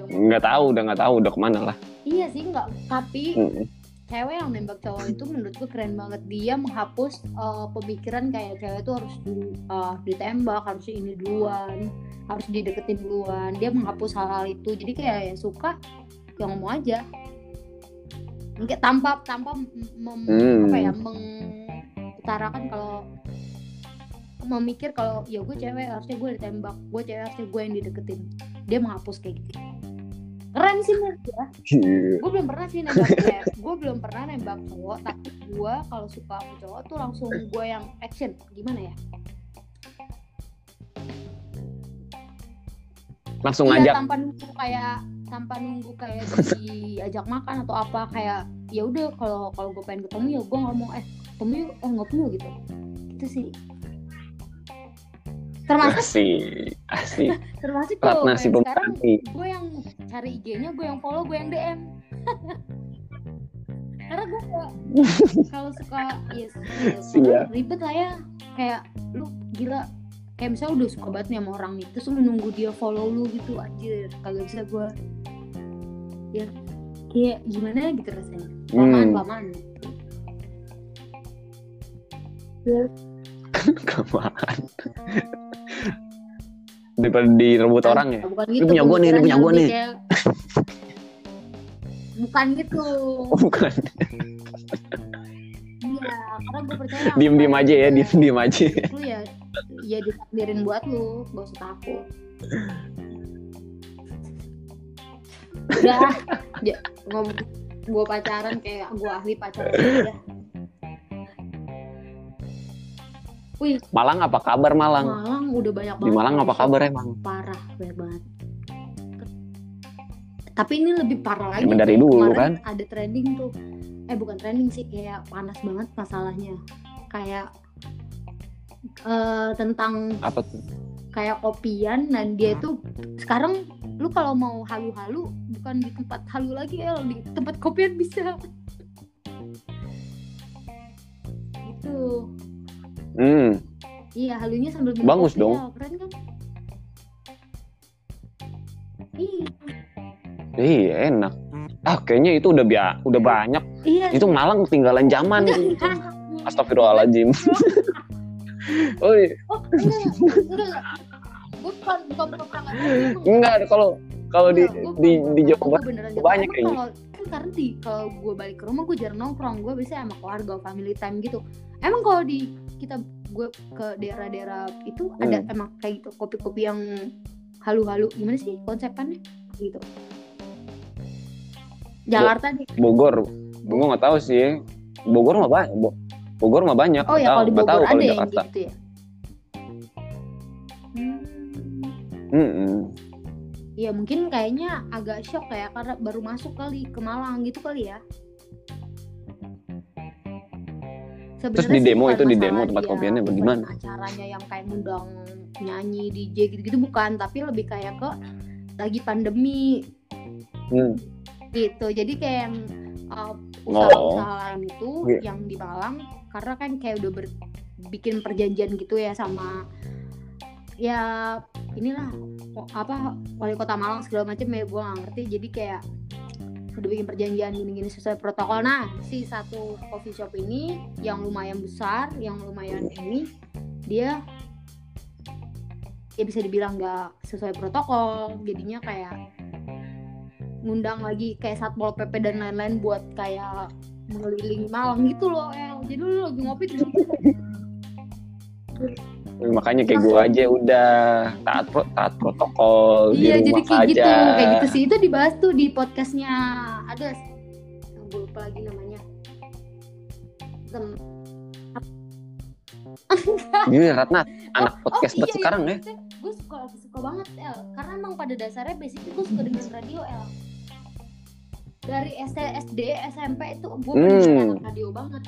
Nggak tahu, udah nggak tahu udah ke mana lah. iya sih nggak tapi Mm. Cewek yang nembak cowok itu menurut gue keren banget. Dia menghapus uh, pemikiran kayak cewek itu harus di, uh, ditembak harus ini duluan harus dideketin duluan. Dia menghapus hal-hal itu. Jadi kayak yang suka yang ngomong aja. Mungkin tanpa tanpa mem- Hmm. apa ya mengutarakan kalau memikir kalau ya gue cewek harusnya gue ditembak. Gue cewek harusnya gue yang dideketin. Dia menghapus kayak gitu keren sih menurut gue gue belum pernah sih nembak cewek. Gue belum pernah nembak cowok tapi gue kalau suka sama cowok tuh langsung gue yang action. Gimana ya? Langsung Iya, ngajak. tanpa nunggu kayak tanpa nunggu kayak diajak makan atau apa kayak ya udah kalau kalau gue pengen ketemu ya gue ngomong eh ketemu yuk eh ngopi yuk gitu. Gitu sih termasuk Asik, asik. termasuk Ratna tuh si kayak sekarang gue yang cari IG-nya gue yang follow gue yang DM karena gue kayak kalau suka ya, ya Siap. karena ribet lah ya kayak lu gila kayak misalnya udah suka banget nih sama orang nih terus lu nunggu dia follow lu gitu anjir kagak bisa gue ya kayak gimana gitu rasanya lamaan Hmm. lamaan Kelamaan. Daripada direbut orang ya. bukan Ini gitu punya gua nih, ini punya gua pemikirannya nih. kayak- bukan gitu Oh, bukan. iya karena gue percaya Diem diem aja ya, diem diem aja. lu ya ya ditakdirin buat lu gak usah takut udah ja, ngomong gue pacaran kayak gue ahli pacaran aja Wih, Malang apa kabar Malang? Malang udah banyak banget. Di Malang apa kabar emang? Parah, banget. Tapi ini lebih parah lagi. Emang dari tuh. dulu, Kemarin kan? Ada trending tuh. Eh bukan trending sih, kayak panas banget masalahnya. Kayak eh tentang Apa tuh? kayak kopian dan dia itu sekarang lu kalau mau halu-halu bukan di tempat halu lagi El di tempat kopian bisa gitu Hmm, iya halunya sambil minum Bagus kopi, dong. El. keren kan iya iya enak. Ah, kayaknya itu udah bia, udah banyak. iya Itu Malang ketinggalan zaman. itu. Astagfirullahaladzim. oh, iya. oh enggak enggak bukan bukan enggak kalau kalau di gua di di Jawa Barat banyak kayaknya. kalau kan karena di kalau gue balik ke rumah gue jarang nongkrong gue biasanya sama keluarga family time gitu emang kalau di kita gue ke daerah-daerah itu ada Hmm. emang kayak gitu kopi-kopi yang halu-halu gimana sih konsepannya gitu Jakarta nih Bogor. Gue nggak tahu sih. Bogor mah banyak. Bo- Bogor mah banyak. oh ya kalau di tahu- tahu Bogor kalau ada di yang Jakarta. gitu ya Hmm. Mm-mm. Ya mungkin kayaknya agak shock ya karena baru masuk kali ke Malang gitu kali ya. Terus di demo itu di demo tempat dia kopiannya bagaimana? Acaranya yang kayak ngundang nyanyi DJ gitu-gitu bukan, tapi lebih kayak ke lagi pandemi Hmm. gitu. Jadi kayak yang uh, Oh. usaha-usaha lain itu Iya. yang di Malang karena kan kayak udah ber- bikin perjanjian gitu ya sama ya inilah apa wali kota Malang segala macam ya gue nggak ngerti. Jadi kayak udah bikin perjanjian gini-gini sesuai protokol. Nah si satu coffee shop ini yang lumayan besar yang lumayan ini dia ya bisa dibilang nggak sesuai protokol. Jadinya kayak ngundang lagi kayak satpol pp dan lain-lain buat kayak mengelilingi Malang gitu loh El. Jadi lu lagi ngopi. Makanya kayak gue aja udah taat pro- taat protokol iya di jadi rumah kayak aja. gitu kayak gitu sih itu dibahas tuh di podcastnya ada gue lupa lagi namanya Tem- Gini Ratna, anak podcast oh, buat iya, sekarang iya. ya. gue suka suka banget El karena emang pada dasarnya basically gue suka dengan radio El dari SD SD SMP itu gue Hmm. anak radio banget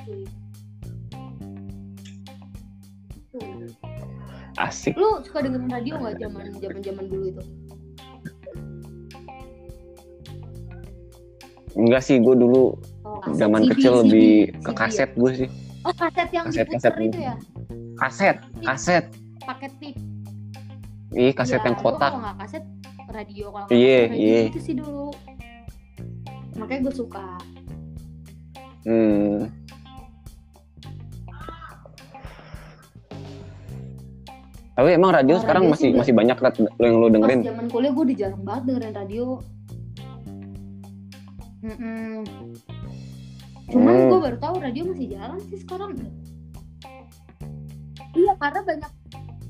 Tuh. Asik. lu suka dengerin radio nggak zaman zaman zaman dulu itu Enggak sih, gue dulu oh, zaman CD, kecil CD, lebih CD ke ya? kaset gue sih. oh kaset yang Kaset, kaset. itu ya Kaset, kaset. paket tip Ih, kaset Ya, yang kotak. kalau nggak kaset radio kalau nggak Iya, radio iya. itu sih dulu makanya gue suka Hmm. Tapi emang radio Kalau sekarang radio masih sih masih banyak Rat, yang lo pas dengerin. zaman kuliah gue udah jarang banget dengerin radio Mm-mm. cuman Hmm. gue baru tahu radio masih jalan sih sekarang iya karena banyak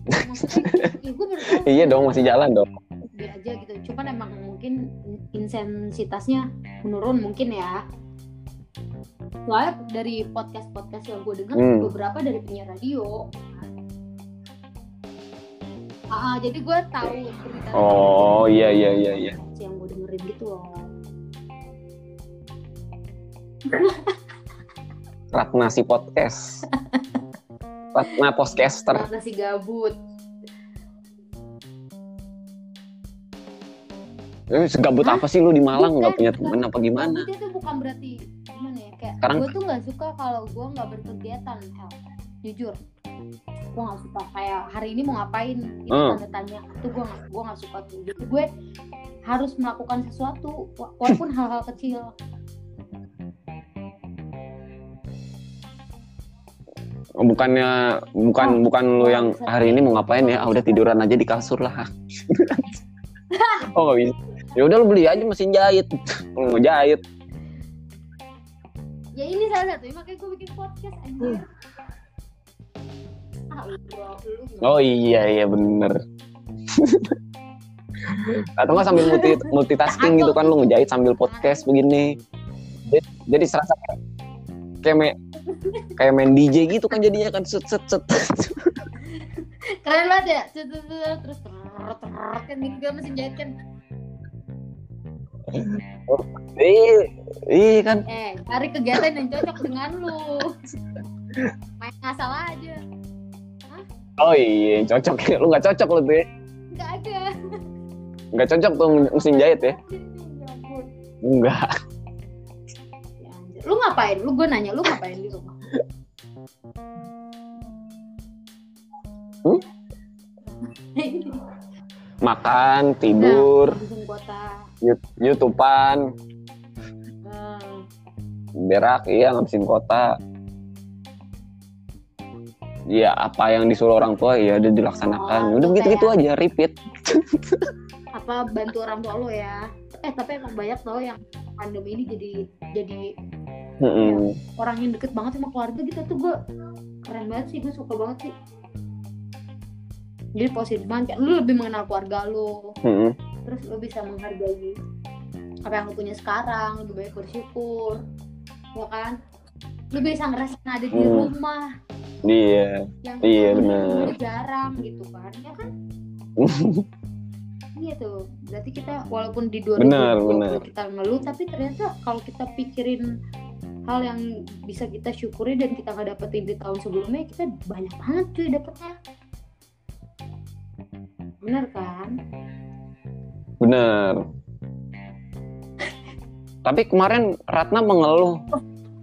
maksudnya ya gue baru tahu Iya dong, masih jalan dong. dia aja gitu cuman emang mungkin intensitasnya menurun mungkin ya soalnya dari podcast podcast yang gue denger Hmm. beberapa dari penyiar radio ah jadi gue tahu berita Oh, iya iya iya iya. yang gue dengerin gitu loh Ratna si podcast. Ratna podcaster. karena si gabut Eh, segabut Hah? apa sih lu di Malang nggak punya temen apa gimana? itu bukan berarti gimana ya kayak Sekarang- gue tuh nggak suka kalau gue nggak berkegiatan El jujur gue nggak suka kayak hari ini mau ngapain itu Hmm. tanda tanya itu gue nggak gue nggak suka tuh jadi gue harus melakukan sesuatu wa- walaupun hal-hal kecil Oh, Bukannya bukan Oh, bukan lu yang hari ini mau ngapain ya? Ah, udah tiduran aja di kasur lah. oh bisa. Ya udah lu beli aja mesin jahit. Lu mau jahit. ya ini salah satu makanya gue bikin podcast anjir Oh iya iya bener. Atau nggak sambil multi, multitasking gitu kan lu ngejahit sambil podcast begini. Jadi, jadi serasa kayak kayak, me- kayak main DJ gitu kan jadinya kan set set set. keren banget ya cet, cet, terus ter ter kan gitu kan mesin jahit kan Iya, iya kan. eh cari kegiatan yang cocok dengan lu main ngasal aja Oh iya cocok ya. Lu nggak cocok lu tuh ya. nggak ada Nggak cocok tuh mesin jahit ya. Enggak. Ya, anjir. lu ngapain lu gue nanya lu ngapain di rumah Hmm? Makan, tidur, Yu- YouTubean, Eh, berak, iya ngabisin kota. Iya, apa yang disuruh orang tua ya udah dilaksanakan. Oh, udah itu gitu-gitu aja, repeat. apa bantu orang tua lo ya eh tapi emang banyak tau yang pandemi ini jadi jadi Mm-mm. orang yang deket banget sama keluarga gitu tuh gue keren banget sih gue suka banget sih jadi positif banget lu lebih mengenal keluarga lu Mm-mm. terus lu bisa menghargai apa yang lu punya sekarang lebih baik bersyukur ya kan lu bisa ngerasain ada di Hmm. rumah Iya. yang Iya, benar. jarang gitu kan ya kan iya tuh berarti kita walaupun di 2020 Benar, benar. kita ngeluh tapi ternyata kalau kita pikirin hal yang bisa kita syukuri dan kita nggak dapetin di tahun sebelumnya kita banyak banget cuy dapetnya bener kan Bener. Tapi kemarin Ratna mengeluh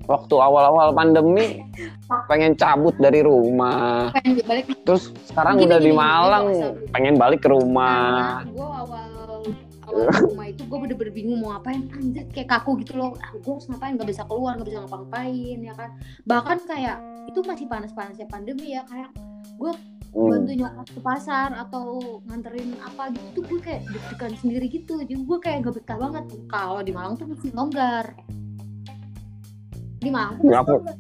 waktu awal-awal pandemi pengen cabut dari rumah. pengen balik Terus sekarang Gini, udah di gini, Malang gini, pengen balik ke rumah. gue awal awal di rumah itu gue bener-bener bingung mau ngapain. Anjir kayak kaku gitu loh. Ah, gue harus ngapain? Nggak bisa keluar nggak bisa ngapa-ngapain ya kan? Bahkan kayak itu masih panas-panasnya pandemi ya kayak Hmm. bantu nyokap ke pasar atau nganterin apa gitu tuh gue kayak deg-degan sendiri gitu. Jadi gue kayak gak betah banget. Kalau di Malang tuh masih longgar di Kenapa? longgar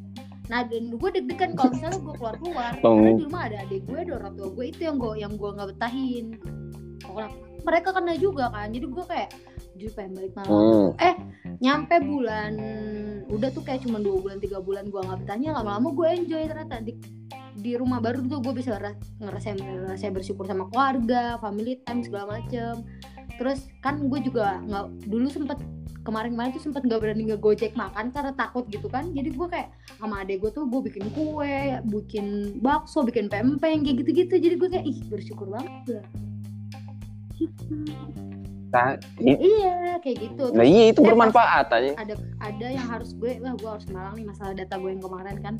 nah dan gue deg-degan kalau misalnya gue keluar keluar Hmm. karena di rumah ada adik gue ada orang tua gue itu yang gue yang gue nggak betahin pokoknya mereka kena juga kan jadi gue kayak jujur pengen balik Malang Hmm. nyampe bulan udah tuh kayak cuma dua bulan tiga bulan gue nggak betahnya lama-lama gue enjoy ternyata di di rumah baru tuh gue bisa ngera- ngerasain ngerasain bersyukur sama keluarga family time segala macem terus kan gue juga nggak dulu sempet kemarin-kemarin tuh sempet nggak berani ngegojek makan karena takut gitu kan jadi gue kayak sama adek gue tuh gue bikin kue bikin bakso bikin pempeng kayak gitu-gitu jadi gue kayak ih bersyukur banget ya gitu. Nah, i- iya kayak gitu nah iya itu bermanfaat aja. ada ada yang harus gue wah gue harus malang nih masalah data gue yang kemarin kan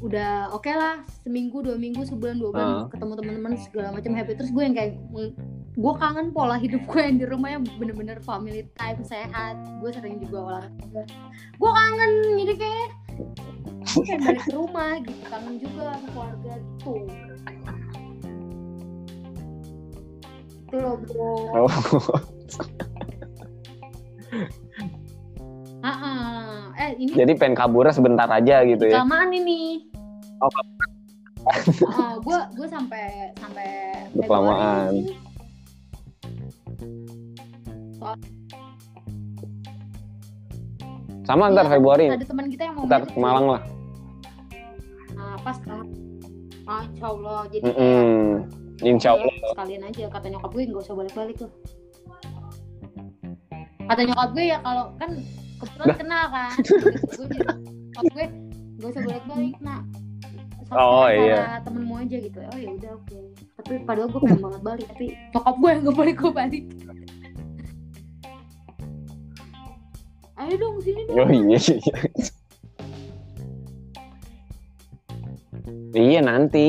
udah oke lah seminggu dua minggu sebulan dua bulan Ah. ketemu teman-teman segala macam happy terus gue yang kayak gue kangen pola hidup gue yang di rumah yang bener-bener family time sehat gue sering juga olahraga gue kangen jadi kayak gue pengen balik ke rumah gitu kangen juga sama keluarga gitu itu loh bro Oh. Ah, ah. eh ini Jadi pengen kaburnya sebentar aja gitu ya. kelamaan ini Oh, gue gue sampai sampai kelamaan. Sini. Sama ntar Iya, Februari. ada teman kita yang mau Ntar ke Malang lah. nah pas kan Masya Allah jadi kayak Mm-mm. Insya Allah. ya, sekalian aja kata nyokap gue nggak usah balik-balik tuh kata nyokap gue ya kalau kan kebetulan kenal kan gue nyokap gue nggak usah balik-balik nak Soalnya Oh, iya. temenmu aja gitu oh ya udah oke tapi padahal gue pengen banget balik tapi nyokap gue yang nggak boleh gue balik ayo dong sini dong. Oh iya. iya nanti.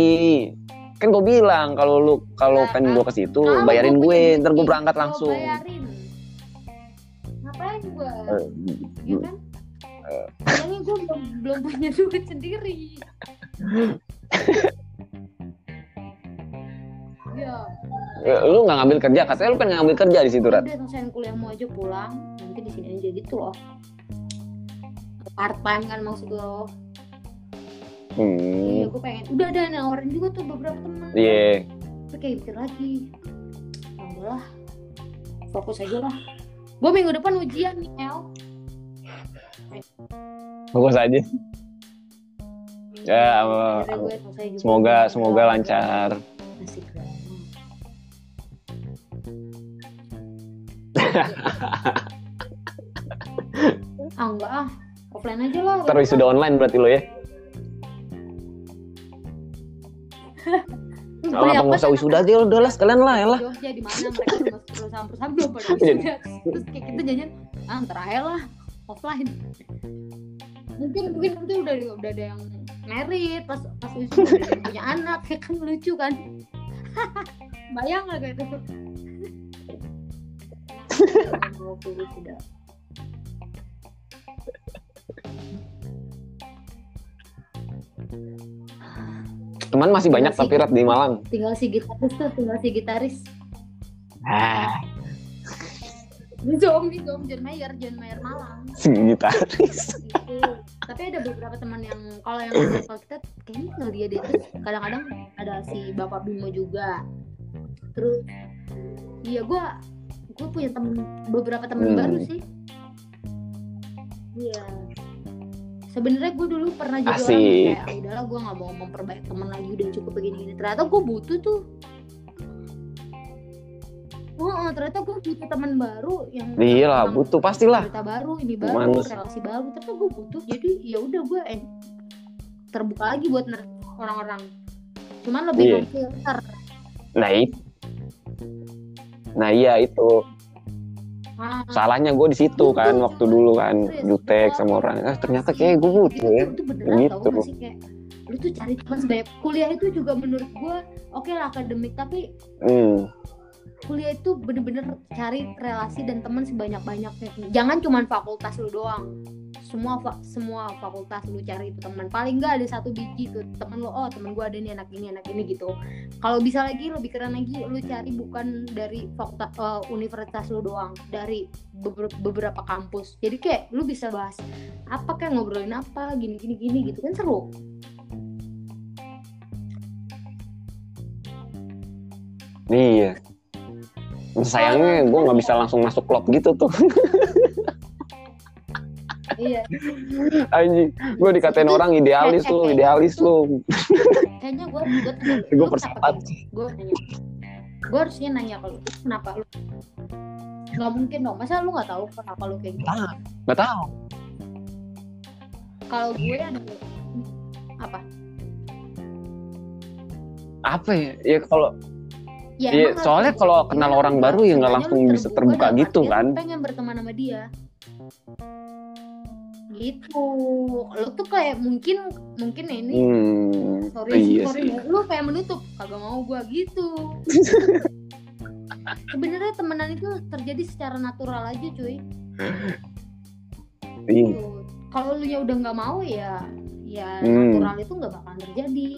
Kan gue bilang kalau lu kalau Nah, pengen gue ke situ bayarin gue, ntar gue berangkat langsung. bayarin. Ngapain gue Eh, ya kan? Kayaknya gue belum belum punya duit sendiri. Ya Lu nggak ngambil kerja, katanya lu pengen ngambil kerja di situ, Rat. udah selesai kuliahmu aja pulang nanti di sini aja gitu loh part time kan maksud lo iya Hmm. gue pengen udah ada yang nawarin juga tuh beberapa teman Iya. tapi kayak mikir lagi alhamdulillah fokus aja lah gue minggu depan ujian nih El Fokus aja. Ya, apa- Akhirnya gue selesai juga. Semoga semoga lancar. Asik ah enggak ah. Offline aja lah. Ntar sudah online berarti lo ya. Kalau apa nggak usah wisuda aja udah lah sekalian lah ya lah. Jogja di mana mereka udah masuk perusahaan-perusahaan belum pada wisuda terus kayak kita jajan ah aja lah offline. Mungkin mungkin nanti udah udah ada yang merit pas pas usia udah punya anak ya kan lucu kan. Bayang gak kayak itu mau teman masih banyak tapi rat di Malang. Tinggal si gitaris tuh tinggal si gitaris. Ah. Zom nih Zom John Mayer John Mayer Malang. Gitaris. Gitu. Tapi ada beberapa teman yang kalau yang kalau kita kayaknya tinggal dia deh. Terus kadang-kadang ada si bapak Bimo juga. Terus iya gue gue punya temen beberapa temen Hmm. baru sih. Iya. Sebenarnya gue dulu pernah jadi orang Asik. yang kayak "Ah, udahlah gue nggak mau memperbaiki temen lagi udah cukup begini-gini. Ternyata gue butuh tuh. Oh, ternyata gue butuh teman baru yang iya lah butuh pastilah. cerita baru ini baru Manis. relasi baru ternyata gue butuh. Jadi ya udah gue eh, terbuka lagi buat orang-orang. Cuman lebih Iya. memfilter. Nah itu nah iya itu ah, salahnya gue di situ kan waktu dulu kan jutek sama orang. Ah, ternyata kayak gue butuh ya. itu, itu beneran Gitu. tau gak sih kayak lu tuh cari teman sebanyak kuliah itu juga menurut gue oke lah akademik tapi hmm. kuliah itu bener-bener cari relasi dan teman sebanyak-banyaknya. Jangan cuman fakultas lu doang semua fa- semua fakultas lu cari itu teman. Paling nggak ada satu biji tuh temen lu oh temen gua ada nih anak ini anak ini gitu. Kalau bisa lagi lebih keren lagi lu cari bukan dari fakultas eh, universitas lu doang dari beber- beberapa kampus. Jadi kayak lu bisa bahas apa kayak ngobrolin apa gini gini gini gitu. Kan seru. Iya. Sayangnya gue nggak bisa langsung masuk klub gitu tuh iya. Anjing gue dikatain orang idealis lu idealis lu. Kayaknya gua gue gua persapat gue nanya. Gue harusnya nanya kalau kenapa lu? Nggak mungkin dong masa lu nggak tahu kenapa lu kayak gitu? Nggak tahu kalau gue ada apa? Apa ya? Ya kalau ya Iya, emang soalnya kalau iya, kenal orang enggak. baru ya nggak langsung bisa terbuka gitu kan. pengen berteman sama dia gitu lu tuh kayak mungkin mungkin ya ini hmm sorry iya sorry sih lu kayak menutup kagak mau gua gitu sebenarnya temenan itu terjadi secara natural aja cuy iya. Tuh. kalau lu nya udah nggak mau ya ya Hmm. natural itu nggak bakalan terjadi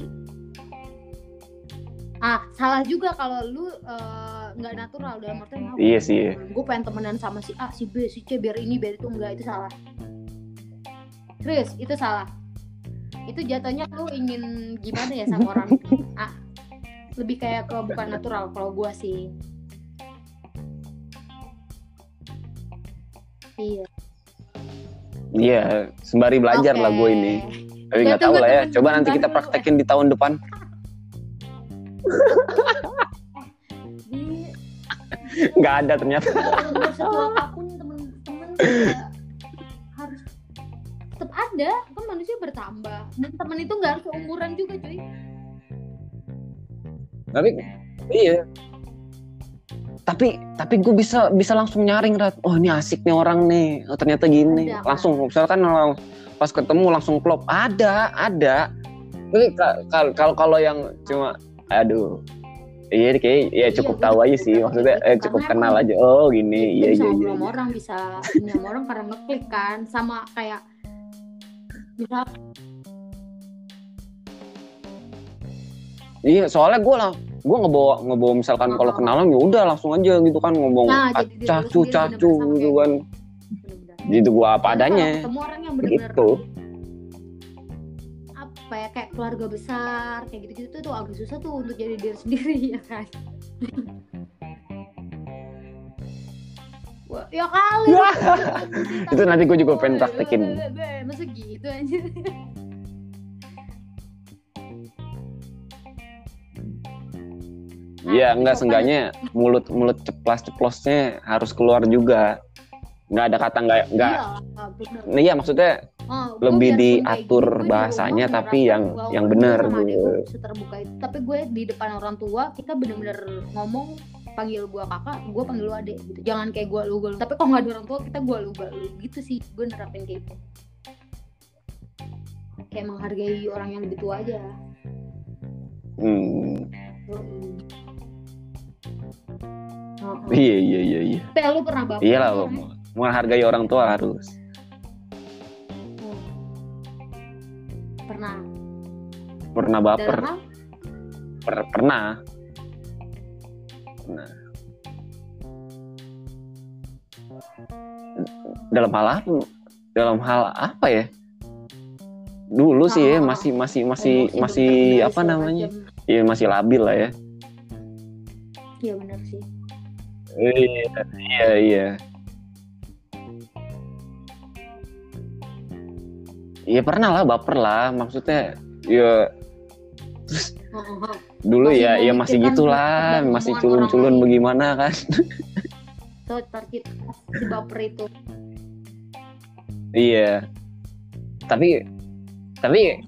ah salah juga kalau lu eh, nggak natural dalam artian Iya sih. gue pengen temenan sama si A si B si C biar ini biar itu enggak itu salah Chris itu salah itu jatuhnya lu ingin gimana ya sama orang ah lebih kayak ke bukan natural kalau gua sih iya Iya, sembari belajar lah gue ini. Tapi nggak tahu lah ya. Coba nanti kita praktekin di tahun depan. Nggak ada ternyata. setua apa pun temen-temen ada kan manusia bertambah dan temen itu nggak harus seumuran juga cuy Tapi iya. Tapi tapi gue bisa bisa langsung nyaring Rat. Oh ini asik nih orang nih. Oh, ternyata gini. Ada, kan? langsung misalkan lang- pas ketemu langsung klop. Ada ada. Tapi ka- ka- kalau kalau yang cuma aduh. Iya kayak ya Iya, cukup gue tahu aja sih maksudnya eh cukup kenal aja oh gini iya iya iya iya. orang bisa orang karena ngeklik kan sama kayak Iya, soalnya gue lah, gue ngebawa ngebawa misalkan Oh. kalau kenalan ya udah langsung aja gitu kan ngomong Nah, ah, cacu sendiri cacu gitu kan, bener-bener. gitu gue apa Dan adanya, ketemu orang yang benar-benar gitu. apa ya kayak keluarga besar kayak gitu-gitu tuh, agak susah tuh untuk jadi diri sendiri ya kan ya kali. Itu nanti gua juga pengen praktekin. masa gitu aja Iya, Nah, enggak sopan seenggaknya mulut mulut ceplas ceplosnya harus keluar juga, nggak ada kata nggak nggak, Iya, iya maksudnya Oh, lebih kayak diatur gue bahasanya, tapi yang- yang gue benar, gitu. gue itu. Tapi gue di depan orang tua kita bener-bener ngomong panggil gue kakak gue panggil lu adek gitu. Jangan kayak gue lu gue lu. tapi kalau nggak ada orang tua kita gue lu gue lu. Gitu sih gue nerapin kayak gitu. Kayak menghargai orang yang lebih tua aja. Hmm. Oh, oh. iya iya iya iya. Tapi lu pernah baper iyalah nggak, lo menghargai orang tua harus. Oh. pernah. Pernah baper. Per- pernah pernah dalam hal apa? Dalam hal apa ya? Dulu sih ya masih masih masih masih berkendali apa namanya? macam. ya masih labil lah ya. Iya benar sih. Iya iya. Iya Iya pernah lah baper lah. Maksudnya ya oh. Dulu Masih ya ya masih gitulah dan masih culun-culun bagaimana kan. So ntar kita si baper itu. Iya. Tapi tapi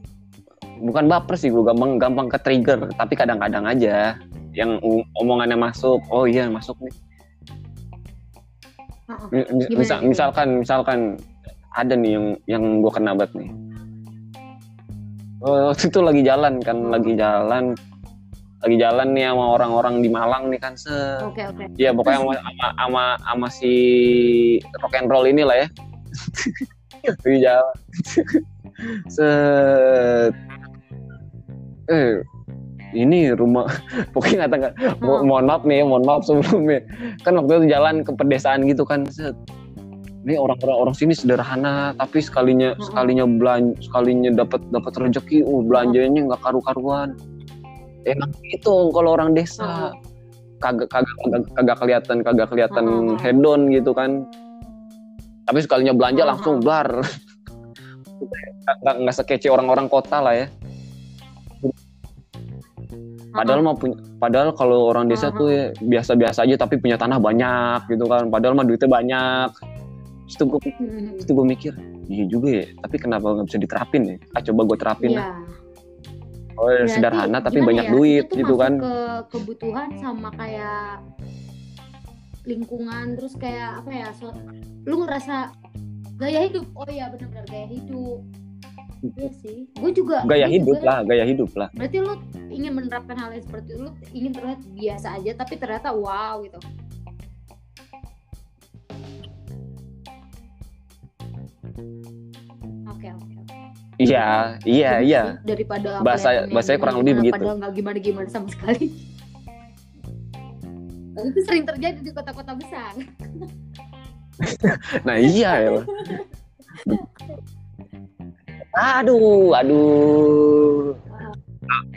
bukan baper sih gue gampang gampang ke trigger. Tapi kadang-kadang aja yang omongannya masuk oh iya masuk nih. Oh, misal- misalkan misalkan ada nih yang yang gue kena banget nih. Oh, waktu itu lagi jalan kan lagi jalan lagi jalan nih sama orang-orang di Malang nih kan se oke oke. Ya pokoknya sama sama sama, sama si rock and roll ini lah ya. Lagi jalan. Set. Eh ini rumah pokoknya kata mo- Hmm. mohon maaf nih mohon maaf sebelumnya. Kan waktu itu jalan ke pedesaan gitu kan set. Ini orang-orang orang sini sederhana tapi sekalinya Hmm. sekalinya belanja sekalinya dapat dapat rezeki uh belanjanya nggak karu-karuan enak itu kalau orang desa kagak kagak kagak, kelihatan kagak kelihatan Hmm. hedon gitu kan tapi sekalinya belanja Hmm. langsung blar nggak nggak sekece orang-orang kota lah ya Padahal mah punya, padahal kalau orang desa tuh ya biasa-biasa aja tapi punya tanah banyak gitu kan. Padahal mah duitnya banyak. Terus tuh gue, terus tuh gue mikir, iya juga ya. Tapi kenapa nggak bisa diterapin ya? Ah coba gue terapin Iya. lah. Oh Berarti sederhana tapi banyak ya, duit gitu kan. ke kebutuhan sama kayak lingkungan terus kayak apa ya so, lu ngerasa gaya hidup oh iya benar-benar gaya hidup iya sih gue juga Gaya hidup juga- lah, gaya hidup lah. berarti lu ingin menerapkan hal yang seperti itu lu ingin terlihat biasa aja tapi ternyata wow gitu oke oke. Iya, iya, iya. daripada Bahasa- bahasanya kurang lebih gimana-gimana, begitu. padahal nggak gimana gimana sama sekali Dan itu sering terjadi di kota-kota besar Nah iya ya. Aduh, aduh.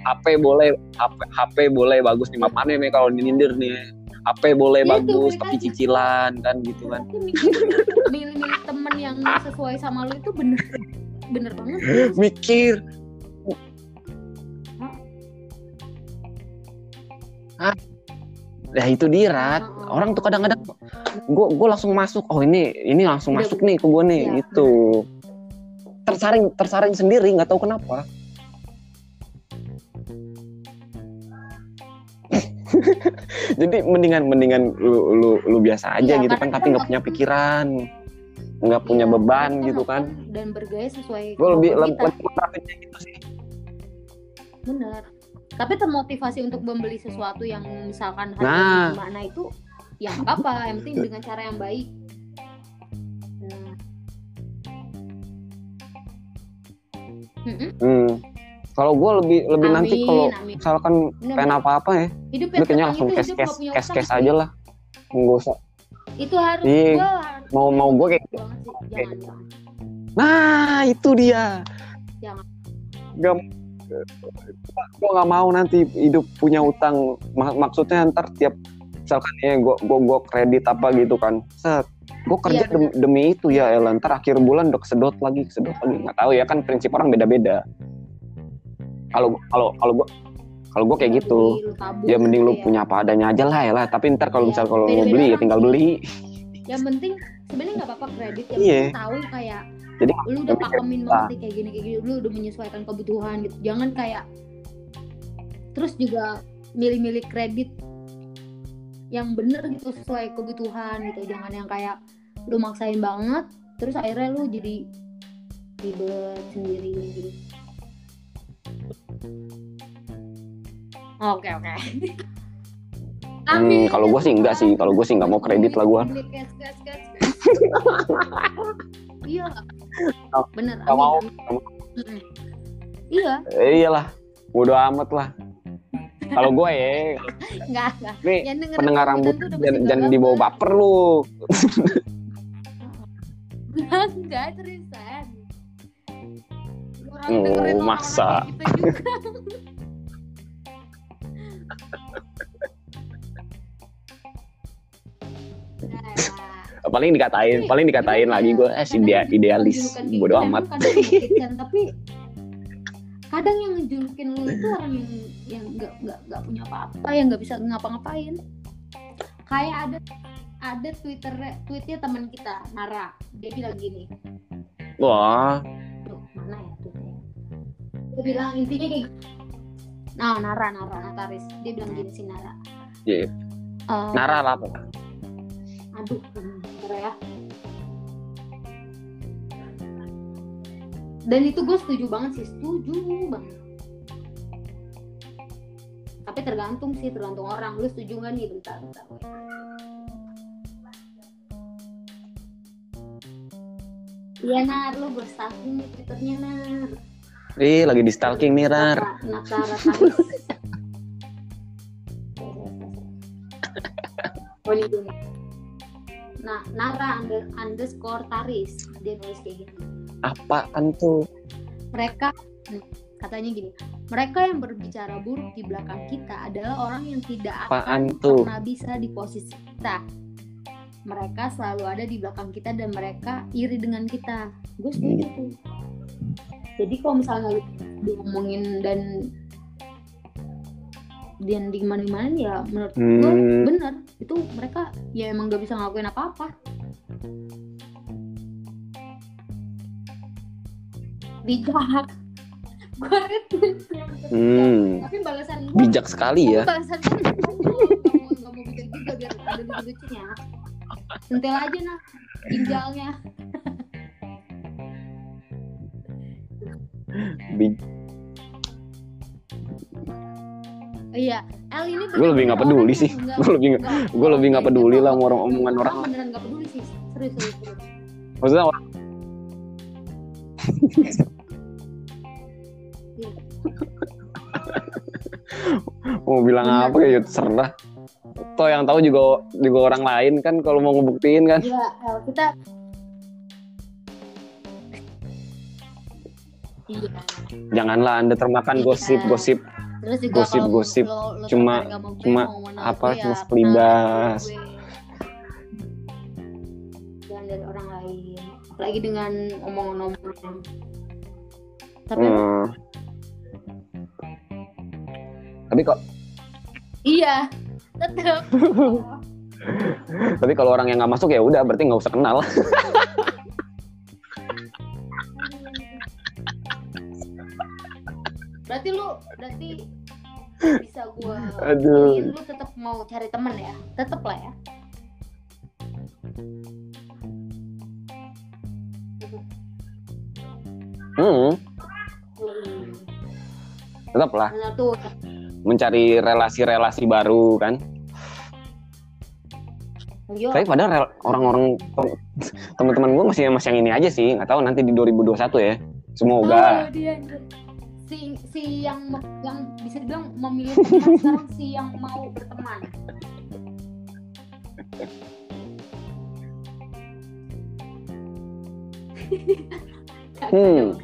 HP boleh HP, HP boleh bagus nih mana nih kalau dinindir nih. HP boleh Itu, bagus tapi juga. cicilan kan gitu kan. Milih-milih temen yang sesuai sama lu itu bener bener banget Mikir. Ah, ya itu dia Rat. Heeh. Orang tuh kadang-kadang gue gue langsung masuk. Oh ini ini langsung Udah, masuk nih ke gue nih Iya. gitu. Tersaring tersaring sendiri nggak tahu kenapa. Jadi mendingan mendingan lu lu lu biasa aja Iya, gitu kan tapi nggak punya punya- pikiran nggak punya Iya, beban gitu kan. dan bergaya sesuai gue lebih lebih gitu sih. Bener. Tapi termotivasi untuk membeli sesuatu yang misalkan Nah. harganya gimana itu ya nggak apa yang penting dengan cara yang baik. Nah. Hmm. kalau gue lebih lebih nanti Amin, kalau amin. misalkan pengen apa apa ya hidup kayaknya langsung cash cash cash cash aja lah. Nggak usah itu harus Iya. gua harus- Mau- mau gue kayak- jangan jangan. Nah itu dia. Jangan. gak gue nggak mau nanti hidup punya utang. Mak- maksudnya ntar tiap misalkan ya gue gue gue kredit apa gitu kan. Set gue kerja Iya, demi, demi itu ya Ella ntar akhir bulan udah kesedot lagi kesedot lagi. Nggak tahu ya kan prinsip orang beda-beda. Kalau kalau kalau gue kalau gue kayak Lu gitu ya mending lu gitu ya. punya apa adanya aja lah ya lah. Tapi ntar kalau Iya, misal kalau mau beli ya tinggal beli. Yang penting sebenarnya nggak apa-apa kredit yang Iya. penting tahu kayak Jadi, lu udah pakemin banget nih kayak gini kayak gini lu udah menyesuaikan kebutuhan gitu. Jangan kayak terus juga milih-milih kredit yang bener gitu sesuai kebutuhan gitu. Jangan yang kayak lu maksain banget terus akhirnya lu jadi ribet sendiri gitu Oke oke. Hmm, kalau gue sih enggak sih. Kalau gue sih nggak mau kredit lah gue. Iya. Bener. Gak mau. Iya, Eh, iyalah. Bodo amat lah. Kalau gue ya, enggak enggak. nih pendengar rambut udah jangan, dibawa baper. lu. Enggak, seriusan. Oh, masa. Gitu Paling dikatain, paling dikatain lagi gue eh si dia idealis. Bodo amat. Kadang tapi kadang yang ngejulukin lu itu orang yang yang nggak nggak nggak punya apa-apa, yang nggak bisa ngapa-ngapain. Kayak ada ada Twitter tweetnya teman kita Nara, dia bilang gini, Wah, Duh, mana ya tweetnya? Dia bilang intinya kayak gini. Nah, Nara, Nara, Nataris. Dia bilang gini sih Nara. Iya. Eh, Nara lah. Aduh bentar ya. Dan itu gue setuju banget sih setuju banget. Tapi tergantung sih tergantung orang. Lu setuju nggak nih? Bentar bentar. Iya Nar, lu gue stalking nih twitternya Nar. Ih, lagi di stalking nih, Rar. Rataris Oh ini Nah, Nara under, underscore Taris. Dia nulis kayak gini Apaan tuh? Mereka nih, Katanya gini. Mereka yang berbicara buruk di belakang kita Adalah orang yang tidak Apaan akan tuh? pernah bisa di posisi kita. Mereka selalu ada di belakang kita Dan mereka iri dengan kita. Gue setuju tuh. Jadi kalau misalnya lu diomongin dan dan di mana mana ya menurut gue Hmm. bener. Itu mereka ya emang gak bisa ngelakuin apa-apa. Bijak. Gue Hmm, tapi balasan gue bijak sekali ya. balasan gue nggak mau bijak juga biar ada lucu-lucunya sentil aja nah ginjalnya. Bi- iya El ini Gue lebih nggak peduli sih. Gue lebih nggak, gue lebih nggak peduli lah orang omongan orang. beneran nggak peduli sih serius serius, serius. Maksudnya orang Iya. mau bilang Bener. apa ya terserah. Toh yang tahu juga juga orang lain kan kalau mau ngebuktiin kan. Iya, kita Iya. Janganlah Anda termakan gosip-gosip. Terus juga Gosip-gosip. kalau lo- lo Cuma- cuma apa, cuma ya kenal gue. Jangan dari orang lain. Apalagi dengan omongan-omongan. Tapi Hmm. Tapi kok iya, tetap. tapi kalau orang yang nggak masuk ya udah berarti nggak usah kenal. berarti lu berarti bisa gue Aduh. lu tetap mau cari temen ya tetap lah ya Hmm, Hmm. tetap lah mencari relasi-relasi baru kan. Yo, Tapi padahal orang-orang tem- teman-teman gue masih masih yang ini aja sih. Nggak tahu nanti di 2021 ya. Semoga. Oh, dia si si yang yang bisa dibilang memilih teman sekarang si yang mau berteman. Hmm.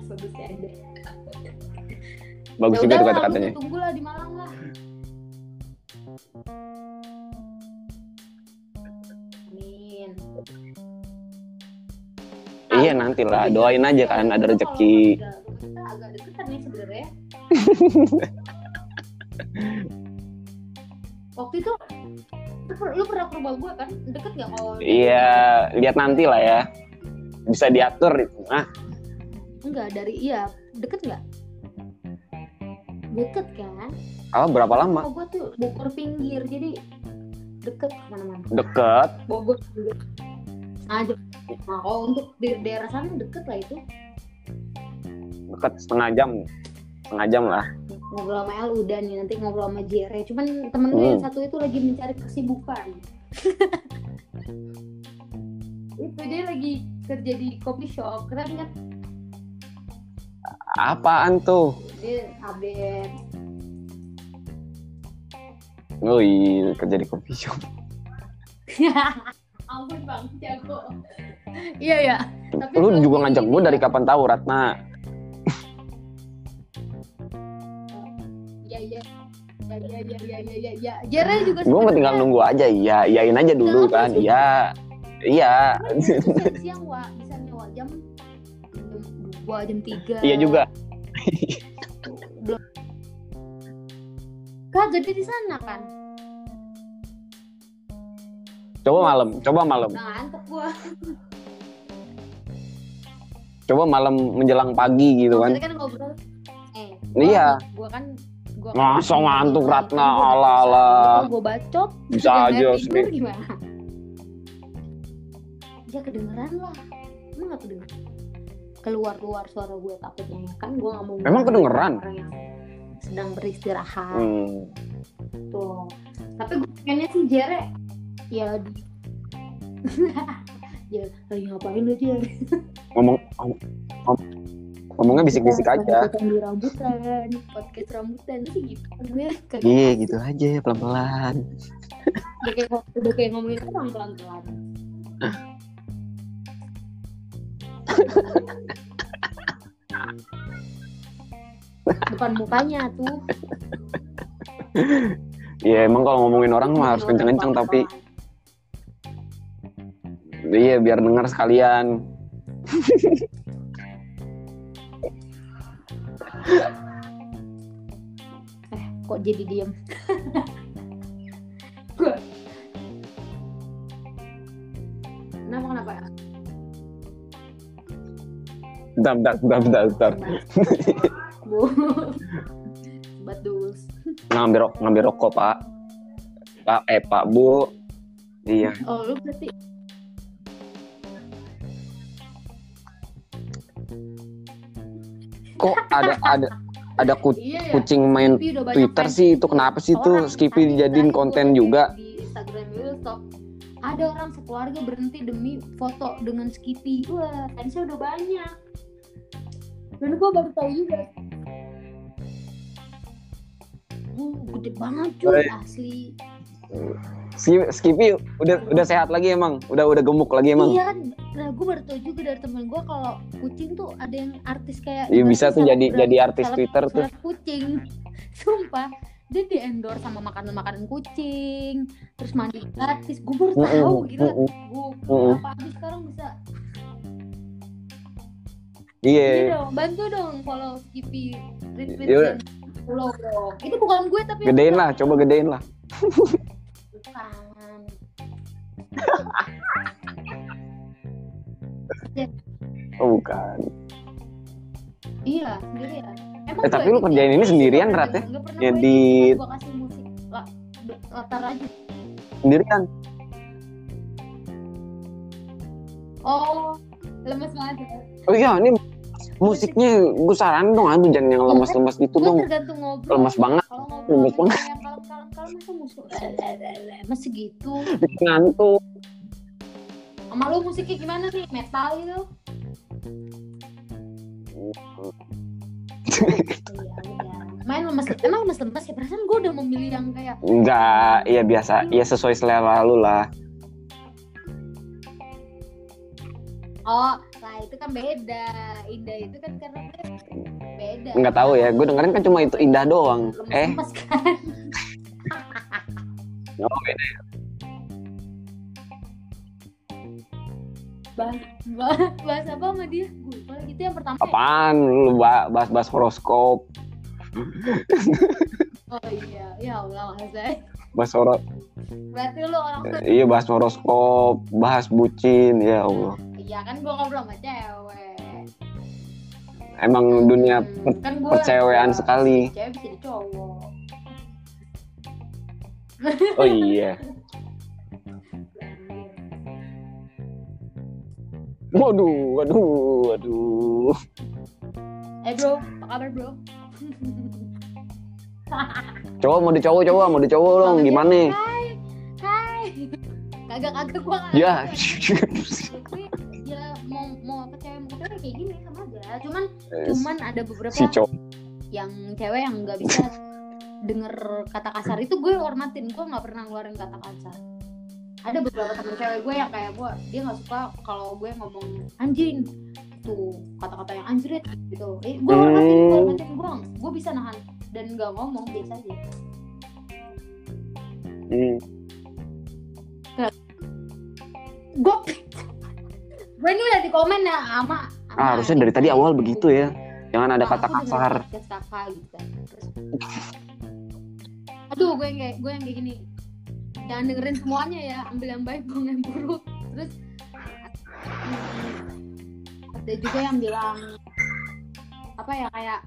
Bagus Ya juga tuh kata-katanya. lu Tunggu lah di Malang lah. Amin. Iya nanti lah. Doain aja kan ada rezeki. Agak deketan nih sebenarnya. Waktu itu lu per- lu pernah ke rumah gue kan deket gak kalau Iya, lihat nanti lah ya. Bisa diatur. Nah, enggak dari iya deket nggak deket kan apa berapa lama? oh gue tuh Bogor pinggir jadi deket ke mana-mana Deket. Bogor pinggir aja nah kalau untuk di daerah sana deket lah itu Deket setengah jam. Setengah jam lah. ngobrol sama El udah nih nanti ngobrol sama Jere cuman temen gue yang Hmm. satu itu lagi mencari kesibukan itu dia lagi kerja di coffee shop keren kan Apaan tuh? dia update Oh iya, kerja di coffee shop. ampun bang jago iya ya tapi Lu juga ngajak gue dari kapan tahu Ratna? Iya iya iya iya iya iya iya Jere juga Gue mau tinggal nunggu aja, iya, iyain aja dulu kan, iya, iya. siang siang wa bisa nyewa jam dua jam tiga Iya juga. belum kagak di sana kan Coba malam, coba malam, nah ngantuk gua coba malam menjelang pagi gitu kan. Kan ngobrol eh Iya. gua kan gua Masa ngantuk, Ratna? Ala, bisa- ala. gua bacot Bisa aja tidur sendiri. gimana? Ya kedengeran lah. Emang gak kedengeran? Keluar keluar suara gue takutnya ya. Kan gue gak mau Emang kedengeran? orang yang sedang beristirahat. Hmm. tuh. Tapi gue pengennya sih Jere ya di ya lagi ngapain lu Jere Ngomong, ngom- ngom- ngomongnya bisik-bisik Ya, aja. di rambutan podcast rambutan sih gitu kayak Iya, gitu aja, pelan-pelan. udah kayak udah kayak ngomongin orang pelan pelan depan mukanya tuh Iya, emang kalau ngomongin orang mah harus kenceng-kenceng tapi iya biar dengar sekalian. eh kok jadi diem Gua- kenapa kenapa Bentar, bentar, bentar, bentar, bentar. bu batus Ngambil rok, ngambil rokok, Pak. Pak, eh Pak, Bu. Iya. oh lu berarti Kok ada ada ada ku- iya ya. kucing main Twitter sih itu kenapa sih tuh Orang Skippy dijadiin itu konten di- juga? di Instagram itu stop. Ada orang sekeluarga berhenti demi foto dengan Skippy wah fansnya udah banyak. Dan gue baru tahu juga. Uh, gede banget cuy Baik. asli Skippy udah udah sehat lagi emang, udah udah gemuk lagi emang. iya nah gue baru tahu juga dari temen gue kalau kucing tuh ada yang artis kayak Iya bisa tuh jadi selebgram- jadi artis seleb- Twitter tuh. seleb kucing sumpah dia di endorse sama makanan makanan kucing terus mandi gratis gue baru tahu Mm-mm, gila mm-mm. gue Mm-mm. apa aja sekarang bisa Iya. Iya dong bantu dong follow Skippy retweet Iya. follow dong itu bukan gue tapi Gedein lah, coba gedein lah. bukan Oh bukan. iya sendirian emang Eh, tapi lu kerjain ya? ini sendirian, Rat, ya? pernah- nggak pernah Ya, gue di- edit, cuma gue kasih musik la- latar aja Sendirian. oh lemes banget ya Oh iya, ini musiknya gue saranin dong, aduh jangan yang lemas-lemas gitu gue dong. tergantung ngobrol Lemes banget. Lemes banget. Masa musik masih gitu? Ngantuk. sama lu musiknya gimana nih? Metal gitu? Main lemes emang lemes lemes ya? Perasaan gue udah memilih yang kayak Enggak, iya biasa, iya sesuai selera lu lah. oh lah itu kan beda. Indah itu kan karena beda. Enggak tahu ya, gue dengerin kan cuma itu indah doang. lemes Eh, lemes kan oh, beda. bahas, bahas, bahas apa sama dia gue lupa itu yang pertama ya? apaan lu ba- bahas-bahas horoskop, oh iya ya Allah saya bahas horo berarti lu orang iya bahas horoskop, bahas bucin, ya Allah. iya kan gue ngobrol sama cewek Emang dunia Hmm, per- kan gua percewean sekali. cewek bisa cowok Oh iya. Waduh, waduh, waduh. eh bro apa kabar bro Cowok mau di cowok cowok mau di cowok dong gimana? Hai, hai. Kagak kagak gua nggak Ya. Ya mau mau ke cewek mau cewek kayak gini sama aja. Cuman cuman ada beberapa si yang cewek yang nggak bisa denger kata kasar itu gue hormatin gue nggak pernah ngeluarin kata kasar ada beberapa temen cewek gue yang kayak gue dia nggak suka kalau gue ngomong anjing tuh kata-kata yang anjrit gitu eh, gue hormatin gue hormatin gue gue bisa nahan dan nggak ngomong biasa aja Hmm. gue gue ini udah di komen ya sama, sama Ah, harusnya dari tadi awal begitu ya. Jangan ada Nah, kata kasar. kakak gitu kan. Terus, aduh gue yang kayak gue yang kayak gini. Jangan dengerin semuanya ya ambil yang baik buang yang buruk. Terus ada juga yang bilang apa ya kayak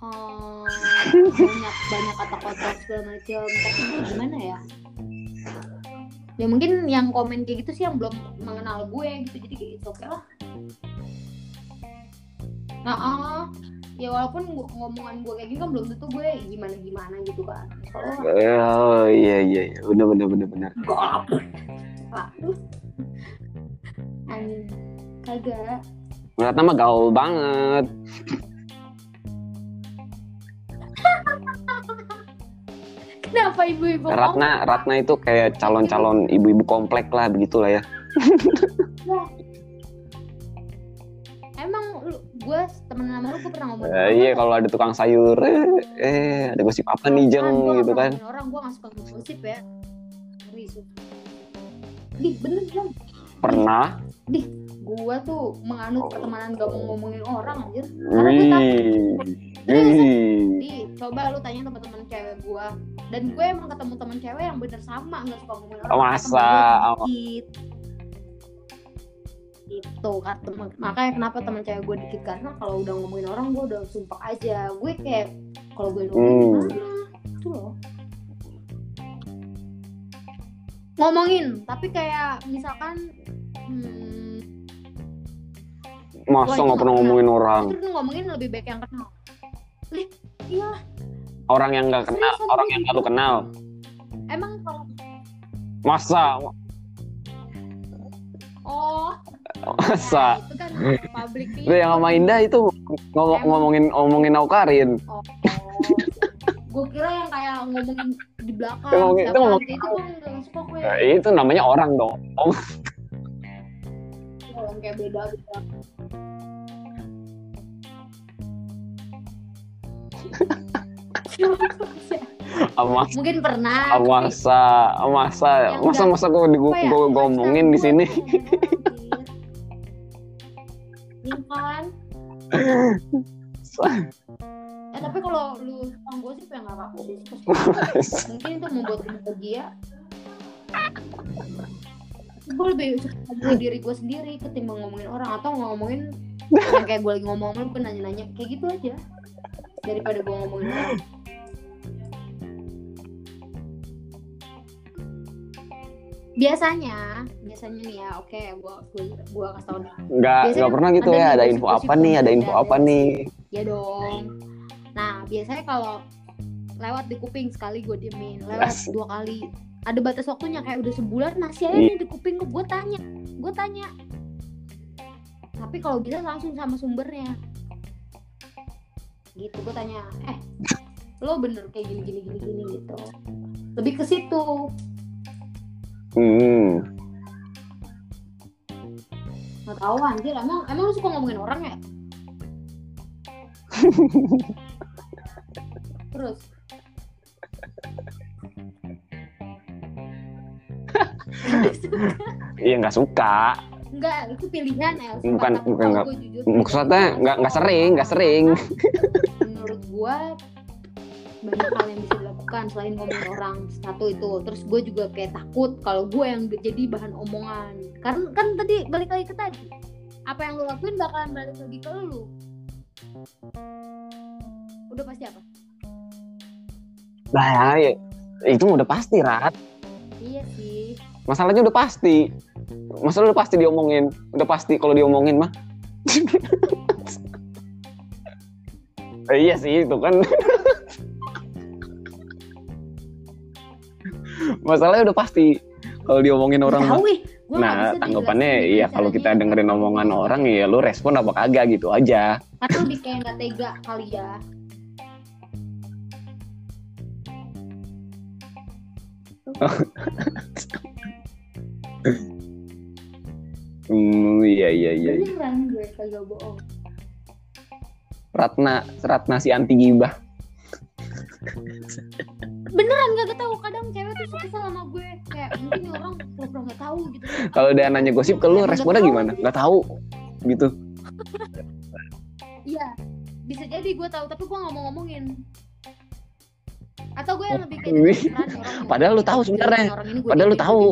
eh, banyak banyak kata kotor segala macam tapi gimana ya? Ya mungkin yang komen kayak gitu sih yang belum mengenal gue gitu. Jadi kayak gitu oke lah. Nah ah, ya walaupun ngomongan gue kayak gini kan belum tentu gue gimana gimana gitu kan kalau Oh iya iya iya. bener bener bener bener. lapar Pak. anjing kagak Ratna mah gaul banget. kenapa ibu-ibu Ratna Ratna itu kayak calon-calon ibu-ibu komplek lah begitulah ya. emang lu gue temen sama lu gue pernah ngomong Eh, iya kalau ada tukang sayur. Eh, eh ada gosip apa nih jeng? gitu kan. orang gue gak suka ngosip ya. Ngeri. Di bener dong Pernah. gue tuh menganut pertemanan gak mau ngomongin orang anjir. Karena gue takut. Di, coba lu tanya teman-teman cewek gue dan gue emang ketemu temen cewek yang bener sama nggak suka ngomongin orang Masa? Itu kan temen, makanya kenapa teman cewek gue dikit karena kalau udah ngomongin orang gue udah sumpah aja gue kayak kalau gue ngomongin Hmm. itu loh ngomongin tapi kayak misalkan hmm, Masa nggak pernah ngomongin orang? terus ngomongin lebih baik yang kenal Lih, iya Orang yang nggak kenal, orang yang nggak lu kenal. emang kalau Masa? Masa? ya, itu kan public Lu yang sama Indah itu ngomong, ngomongin ngomongin Aukarin. oh, gue kira yang kayak ngomongin di belakang Ngomongin- itu ngomongin- gitu, itu gue nggak suka gue Nah, itu namanya orang dong. kalau yang kayak beda gitu. Sama mungkin pernah tapi- masa masa masa gue di apa ya, gue ngomongin di sini. Kan? Eh tapi kalau lu suka gosip ya nggak apa-apa sih. Mungkin itu membuat lu bahagia. Gue lebih suka diri gue sendiri ketimbang ngomongin orang atau ngomongin yang kayak gue lagi ngomong lu nanya-nanya kayak gitu aja daripada gue ngomongin orang. Biasanya, biasanya nih ya, oke, gua gua, gua kasih tau nih. nggak Biasanya nggak pernah gitu ya ada info apa nih ada info apa nih Ya dong. Nah, biasanya kalau lewat di kuping sekali gue diemin, lewat Asik. dua kali. Ada batas waktunya kayak udah sebulan masih aja Iya. nih di kuping gue tanya, gue tanya. Tapi kalau bisa langsung sama sumbernya. Gitu gue tanya, eh lo bener kayak gini gini gini gini gitu. Lebih ke situ. Hmm. Nggak tahu anjir, emang emang lu suka ngomongin orang ya? Terus? Iya nggak suka. Enggak, itu pilihan suka Bukan- bukan nggak- maksudnya nggak nggak sering nggak sering. Menurut gua banyak hal yang bisa dilakukan selain ngomongin orang satu itu. Terus gue juga kayak takut kalau gue yang jadi bahan omongan. Karena kan tadi balik lagi ke tadi. Apa yang lu lakuin bakalan balik lagi ke lu. Udah pasti apa? nah ya, itu udah pasti rat Iya sih. masalahnya udah pasti masalah udah pasti diomongin udah pasti kalau diomongin mah Eh, iya sih itu kan masalahnya udah pasti kalau diomongin orang tahu gua nah tanggapannya ya kalau kita dengerin omongan orang ya lu respon apa kagak gitu aja. Atau lebih kayak nggak tega kali ya. Hmm iya iya iya iya. beneran gue kagak bohong. Ratna Ratna si anti gibah beneran gak tahu kadang cewek tuh suka sama gue. Kayak mungkin orang pura-pura nggak tahu gitu. Kalau dia nanya gosip ke lu responnya gimana? Nggak tahu gitu. Iya bisa jadi gue tahu tapi gue nggak mau ngomongin. Atau gue yang lebih kayak Padahal lu tahu sebenarnya. Padahal lu tahu.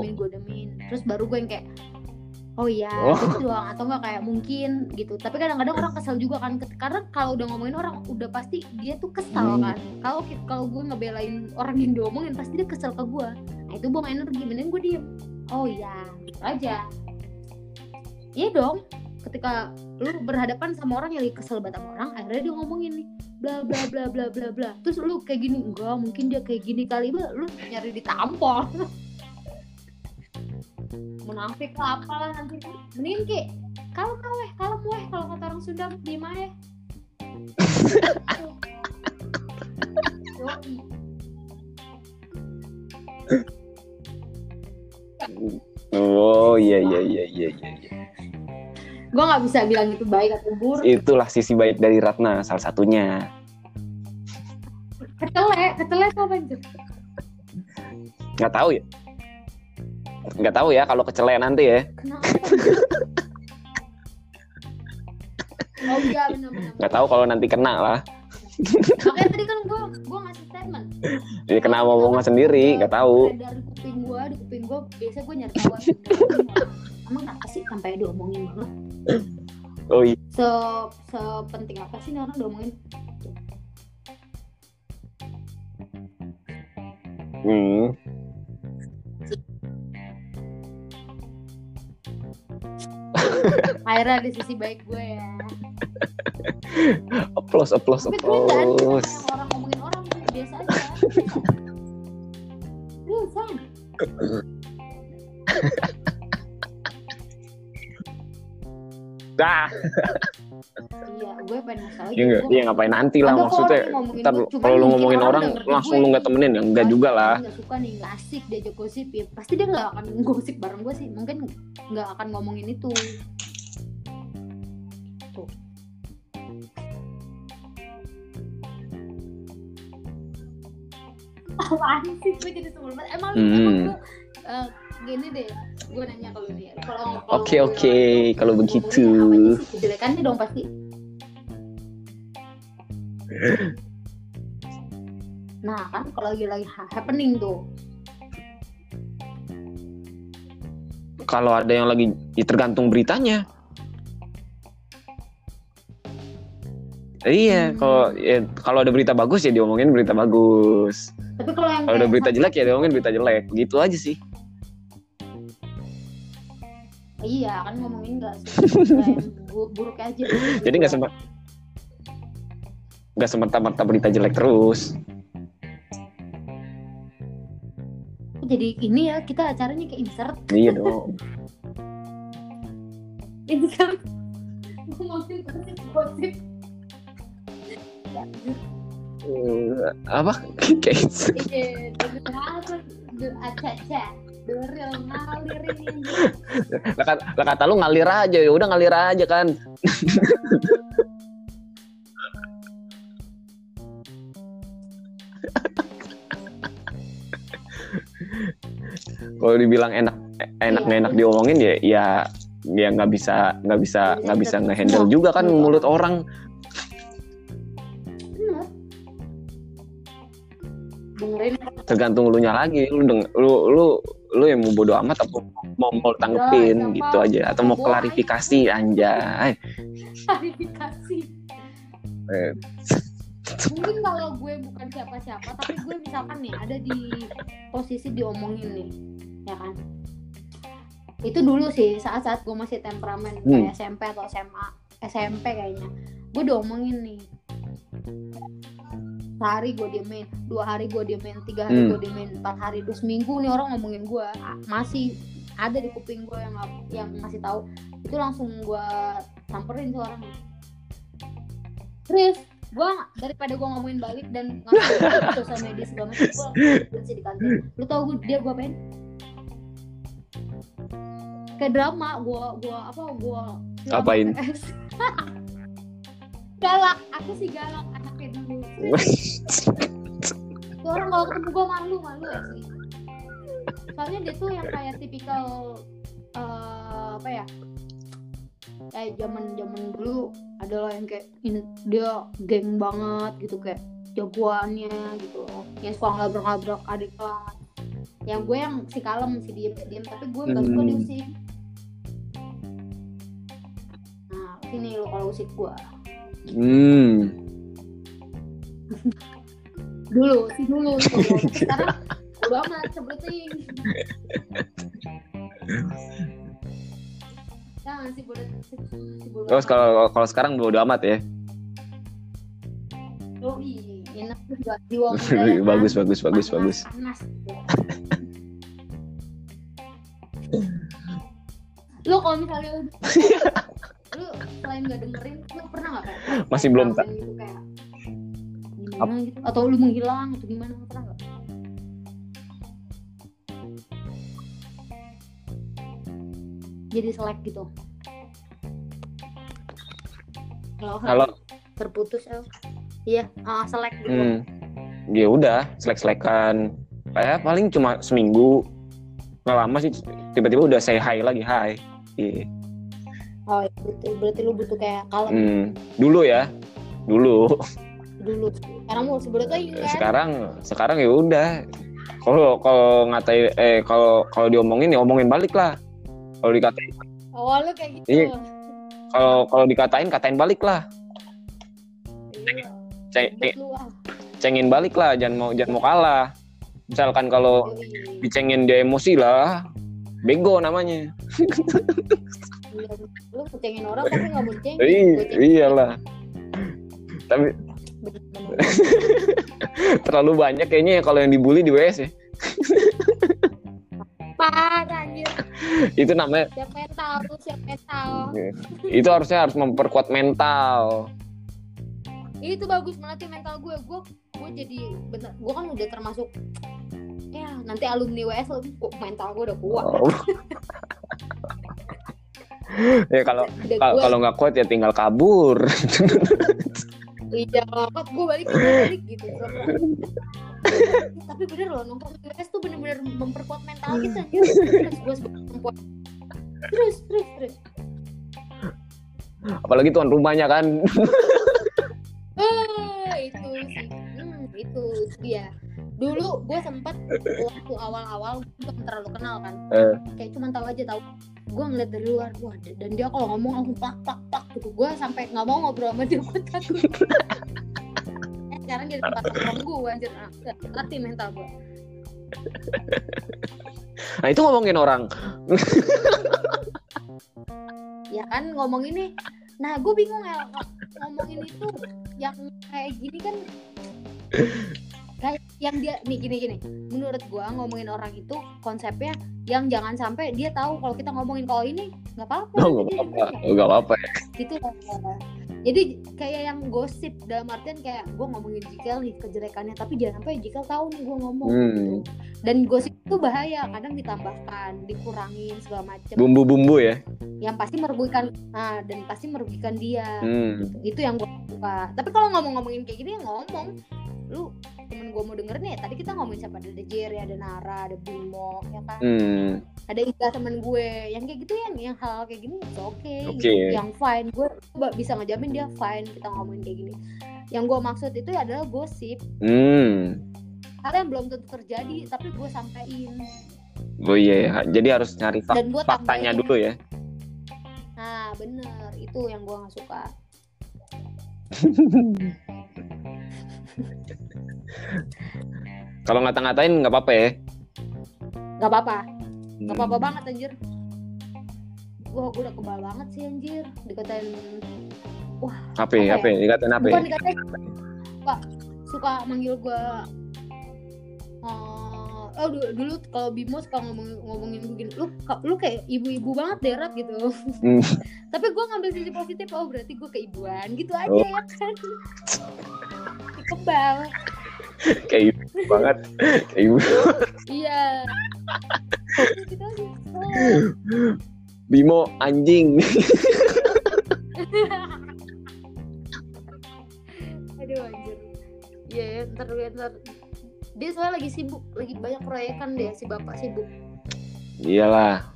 terus baru gue yang kayak oh iya Oh. gitu doang atau enggak kayak mungkin gitu. Tapi kadang-kadang orang kesel juga kan karena kalau udah ngomongin orang udah pasti dia tuh kesel Hmm. kan. Kalau kalau gue ngebelain orang yang diomongin pasti dia kesel ke gue. Nah itu buang energi mending gue diem. Oh iya gitu aja. Iya dong ketika lu berhadapan sama orang yang lagi kesel banget sama orang akhirnya dia ngomongin nih bla bla bla bla bla bla. Terus lu kayak gini enggak mungkin dia kayak gini kali. Lu nyari ditampol munafik lah apalah nanti. Mending ki. Kalau weh kalau weh kalau kata orang Sunda di mana oh iya iya iya iya iya iya. gue nggak bisa bilang itu baik atau buruk. Itulah sisi baik dari Ratna salah satunya. Ketele ketele apa anjir nggak tahu ya nggak tahu ya kalau kecele nanti ya. Kenapa oh iya benar-benar nggak tahu kalau nanti kena lah. Makanya tadi kan gue gue ngasih statement. Jadi kena omongan sendiri nggak tahu. dari kuping gue di kuping gue biasa gue nyari tahu emang kenapa sih sampai diomongin banget? Oh iya. Se sepenting apa sih nih orang diomongin? Hmm. akhirnya ada sisi baik gue ya. Applause applause tapi gue nggak ada orang ngomongin orang biasa aja. Biasa iya gue pengen masalah ya, nggak- ya ngapain nanti lah maksudnya ntar kalau lu ngomongin orang langsung lu nggak temenin ya? Nggak juga lah. nggak suka nih nggak asik diajak gosip ya. Pasti dia nggak akan gosip bareng gue sih. Mungkin nggak akan ngomongin itu. Tuh. Apaan sih? Gue jadi sebel banget. Emang Hmm. emang lu eh, gini deh gue nanya kalau ya, kalau Oke, oke, kalau begitu. kejelekannya dong pasti. Nah kan kalau lagi lagi ha- happening tuh. Kalau ada yang lagi ya tergantung beritanya. Iya Hmm. kalau ya, kalau ada berita bagus ya diomongin berita bagus. Tapi kalau yang kalau ada berita jelek ya diomongin berita jelek. Gitu aja sih iya kan ngomongin nggak buruk aja. Jadi nggak sempat nggak semerta-merta berita jelek terus. Jadi ini ya kita acaranya ke insert. Iya dong. Insert. Ngomongin gosip gosip Eh, apa? Kayak gitu. Iya, dari apa? De- Aca-aca, deril ngalirin ini. lah, kata- lu ngalir aja ya udah ngalir aja kan kalau dibilang enak enak Iya. enak diomongin ya ya ya nggak bisa nggak bisa nggak bisa ngehandle juga kan mulut orang. Dengerin tergantung lu nya lagi lu deng lu lu lu yang mau bodo amat atau mau mau tanggepin Ya, siapa? gitu aja atau mau klarifikasi anjay klarifikasi. Eh, Mungkin kalau gue bukan siapa-siapa, tapi gue misalkan nih ada di posisi diomongin nih, ya kan? Itu dulu sih saat-saat gue masih temperamen Hmm. kayak SMP atau SMA, SMP kayaknya. Gue diomongin nih. Sehari gue diemin dua hari gue diemin tiga hari Hmm. gue diemin empat hari dua seminggu nih orang ngomongin gue masih ada di kuping gue yang yang ngasih tahu. Itu langsung gue samperin tuh orang. Terus gue daripada gue ngomongin balik dan ngomongin sosial media segala macam gue berhenti di kantor. Lu tau gue dia gue apain? Kayak drama gue gue apa gue Apain? galak aku sih galak orang kalau ketemu gue malu malu asli soalnya dia tuh yang kayak tipikal eh, apa ya? Kayak zaman zaman dulu adalah yang kayak in- dia geng banget gitu kayak jagoannya gitu yang suka ngabrak-ngabrak adik kelas. Yang gue yang si kalem si diem diem tapi gue gak suka Hmm. diusik nah sini lo kalau usik gue hmm. Dulu sih dulu sekarang udah amat sebeleting jangan si bodoh si, si bodoh Terus kalau kalau sekarang bodo amat ya. Yoi, enak juga jiwa kan? bagus bagus bagus bagus. panas gitu. lu kalau misalnya udah lu selain gak dengerin lu pernah gak kayak Masih belum gitu kayak gimana gitu atau lu menghilang atau gimana pernah gak jadi selek gitu kalau Kalau terputus El iya ah selek gitu hmm, ya udah selek-selekan. Kayak paling cuma seminggu. Nggak lama sih tiba-tiba udah say hi lagi hi. Iya. oh berarti, berarti lu butuh kayak kalau Hmm, dulu ya. Dulu. dulu sekarang mau sebetulnya kan Sekarang sekarang ya udah. Kalau kalau ngatain eh kalau kalau diomongin ya omongin balik lah. Kalau dikatain lu kayak gitu Iya. kalau kalau dikatain katain balik lah. Iya. Ceng- cengin balik lah jangan mau jangan mau kalah misalkan kalau Yoi. dicengin dia emosi lah bego namanya Iya, lu ngecengin orang tapi nggak Gua cengin. iyalah tapi. terlalu banyak kayaknya ya kalau yang dibully di WS ya. Parah anjir. Itu namanya siap mental siap mental itu harusnya harus memperkuat mental. Itu bagus melatih mental gue. Gue gue jadi bener gue kan udah termasuk ya nanti alumni WS mental gue udah kuat. Oh. ya kalau kalau nggak kuat ya tinggal kabur iya banget gue balik gue balik gitu. Tapi bener loh nongkrong di tuh bener-bener memperkuat mental kita anjir terus gue sebagai perempuan. Terus terus terus. Apalagi tuan rumahnya kan. Eh, itu sih. Hmm, itu dia. Dulu gue sempat waktu awal-awal belum terlalu kenal kan. Eh. kayak cuma tahu aja tahu gue ngeliat dari luar wah dan dia kalau ngomong langsung plak plak plak gitu. Gue sampai nggak mau ngobrol sama dia gue takut. Eh, sekarang jadi tempat nongkrong gue anjir. Ah, latih mental gue nah itu ngomongin orang. Ya kan ngomong ini. Nah gue bingung ya ngomongin itu yang kayak gini kan yang dia nih gini gini. Menurut gue ngomongin orang itu konsepnya yang jangan sampai dia tahu kalau kita ngomongin kalau ini nggak apa-apa. Oh nggak apa-apa. Dia- nggak apa-apa ya. gitu lah jadi kayak yang gosip dalam artian kayak gue ngomongin Jikel nih kejelekannya tapi jangan sampai Jikel tahu nih gue ngomong Hmm. gitu dan gosip itu bahaya kadang ditambahkan dikurangin segala macem. Bumbu-bumbu ya. Yang pasti merugikan nah dan pasti merugikan dia. Hmm. itu yang gue suka. Tapi kalau ngomong-ngomongin kayak gini ya ngomong. Lu temen gue mau dengerin ya tadi kita ngomongin siapa ada Jerry ada Nara ada Bimo ya kan Hmm. ada Iga temen gue yang kayak gitu yang yang hal kayak gini it's okay Oke. yang fine gue bisa ngejamin dia fine kita ngomongin kayak gini yang gue maksud itu adalah gosip Hmm. hal yang belum tentu terjadi tapi gue sampein Oh iya, ya. jadi harus nyari fak- dan faktanya dulu ya. nah bener itu yang gue nggak suka Kalau ngata-ngatain nggak apa-apa ya. nggak apa-apa nggak apa-apa Hmm. banget anjir wah gue udah kebal banget sih anjir dikatain Apa ya? Apa ya? Dikatain apa bukan dikatain Pak, suka manggil gue oh, oh dulu, dulu kalau Bimo suka ngomong, ngomongin gue gini lu lu kayak ibu-ibu banget deh Rat," gitu Hmm. tapi gue ngambil sisi positif oh berarti gue keibuan gitu aja Oh. ya kan kebal kayak ibu banget. Kayak ibu iya. Gitu Oh. Bimo anjing. Aduh anjir. Iya ya ntar ntar. Dia soalnya lagi sibuk lagi banyak proyekan deh si bapak sibuk. Iyalah.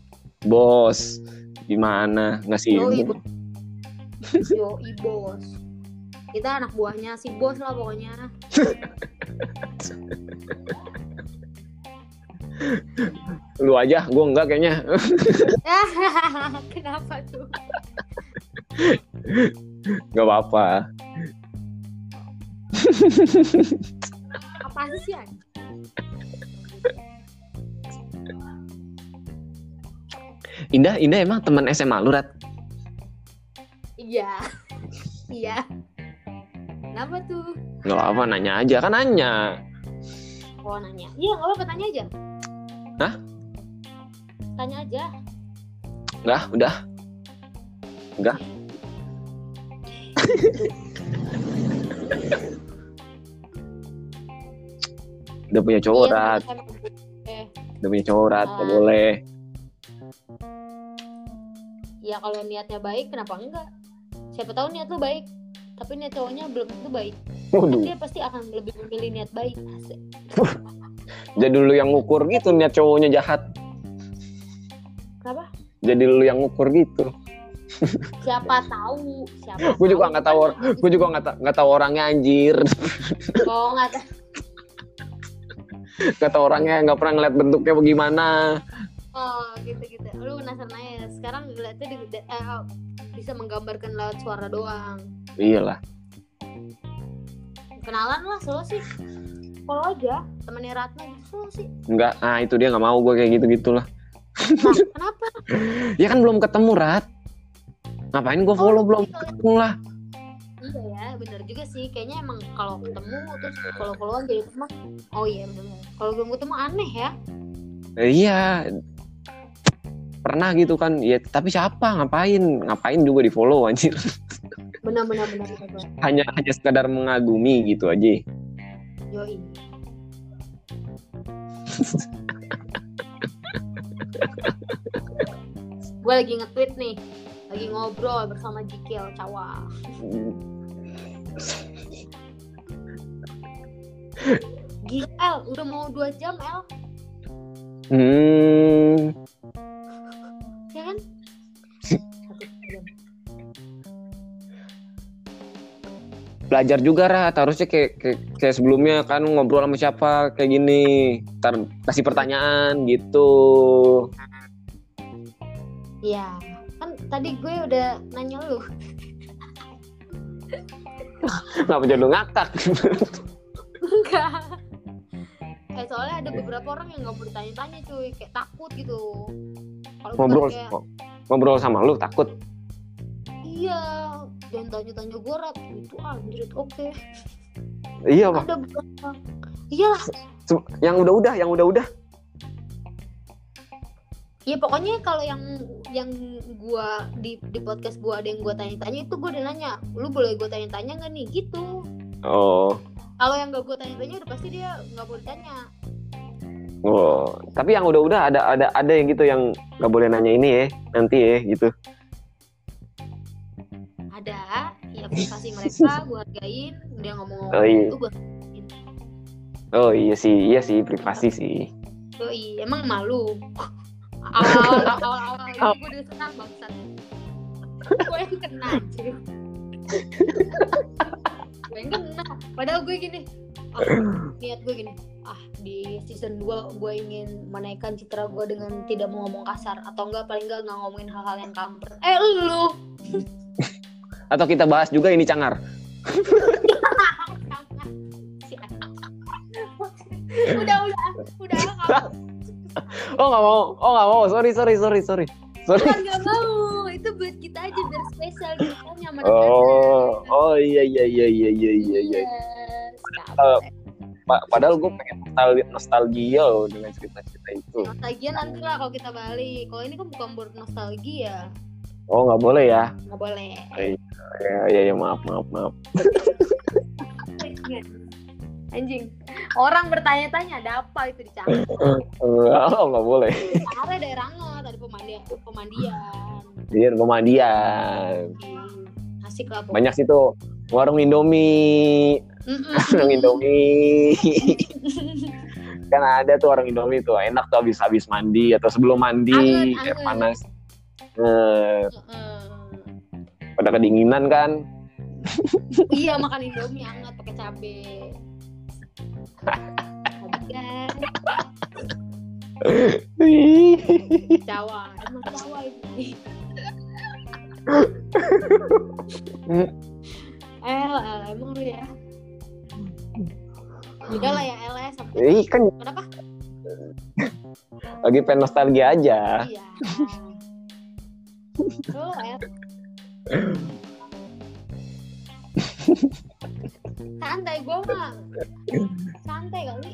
Bos gimana? Nggak sibuk. Yoi, bos. Kita anak buahnya si bos lah pokoknya. lu aja gue enggak kayaknya Kenapa tuh? nggak apa-apa Apa sih An? Indah Indah emang teman SMA lu Rat Iya. Iya. Kenapa tuh? nggak apa nanya aja kan nanya Oh nanya. Iya nggak apa-apa tanya aja. Hah? Tanya aja. nggak udah udah punya cowok Iya, Rat. Eh, udah punya cowok Rat nggak Ah. boleh ya kalau niatnya baik kenapa enggak? Siapa tahu niat lu baik. Tapi niat cowoknya belum tentu baik. Kan waduh dia pasti akan lebih memilih niat baik. Jadi lu yang ngukur gitu niat cowoknya jahat Kenapa? jadi lu yang ngukur gitu Siapa tahu? Siapa? gue juga nggak tahu gue juga nggak ta- nggak tahu orangnya anjir Oh nggak tahu. nggak tahu orangnya nggak pernah ngeliat bentuknya bagaimana Oh gitu gitu. Lu penasaran aja. Sekarang ngeliatnya di- eh, bisa menggambarkan lewat suara doang. Iyalah Kenalan lah solo sih. Follow aja temennya Ratna gitu solo sih. nggak ah itu dia nggak mau gue kayak gitu gitulah Nah, kenapa? ya kan belum ketemu Rat ngapain gue follow Oh, belum iya. ketemu lah Iya ya, bener juga sih. Kayaknya emang kalau ketemu terus follow followan jadi teman. Oh iya bener. Kalau belum ketemu aneh ya. Eh, iya pernah gitu kan ya tapi siapa ngapain ngapain juga di follow anjir Benar benar benar hanya hanya sekadar mengagumi gitu aja Yoi. Gue lagi nge-tweet nih, lagi ngobrol bersama Jikel Cawa. Gila, udah mau 2 jam, El. hmm Ya kan? Belajar juga Rat harusnya kayak, kayak kayak sebelumnya kan ngobrol sama siapa kayak gini ntar kasih pertanyaan gitu Iya. Kan tadi gue udah nanya lu. nggak jadi lu ngakak Enggak. Eh soalnya ada beberapa orang yang nggak mau ditanya-tanya cuy, kayak takut gitu. Kalau bukan ngobrol kayak ngobrol sama lu takut iya, jangan tanya-tanya gue rat itu anjir oke. iya pak Ada beberapa. Iya lah. Se- yang udah-udah yang udah-udah Iya pokoknya kalau yang yang gua di di podcast gua ada yang gua tanya-tanya itu gua udah nanya, lu boleh gua tanya-tanya nggak nih gitu. oh Kalau yang gak gua tanya-tanya udah pasti dia nggak boleh tanya. oh tapi yang udah-udah ada ada ada yang gitu yang nggak boleh nanya ini ya nanti ya gitu privasi mereka gua hargain, dia ngomong Oh, iya. itu gua oh iya sih iya sih privasi sih Yoi, emang malu. Awal awal awal ini gue udah senang bangsat. Gue yang kena cuy. gue yang kena. Padahal gue gini. Ah, niat gue gini. Ah di season 2 gue ingin menaikkan citra gue dengan tidak mau ngomong kasar atau enggak paling enggak nggak ngomongin hal-hal yang kamper. Eh lu. Atau kita bahas juga ini cangar? Udah udah udah kamu oh nggak mau. Oh nggak mau. Sorry sorry sorry sorry. Sorry. Nggak mau. Itu buat kita aja biar spesial gitu kan nyaman oh oh iya iya iya iya iya iya iya. Pa- padahal gue pengen nostalgia, nostalgia loh dengan cerita-cerita itu. Nostalgia nanti lah kalau kita balik. Kalau ini kan bukan buat nostalgia oh nggak boleh ya? Nggak boleh. Ya ya, ya maaf maaf maaf. Anjing. Orang bertanya-tanya ada apa itu di Cakra oh nggak boleh. Cakra daerah nggak tadi pemandian pemandian. Dia pemandian. Hmm, asik lah pokoknya. Banyak situ warung Indomie. Mm-mm. warung Indomie. Kan ada tuh warung Indomie tuh. Enak tuh habis habis mandi atau sebelum mandi air panas Eh, pada kedinginan kan? Iya makan indomie hangat pakai cabe. Jawa emang Jawa ini. El, El, emang lu ya. Udah lah ya El ya sampai Ih, kan kenapa? lagi pengen nostalgia aja. Iya santai gue mah. Santai kali.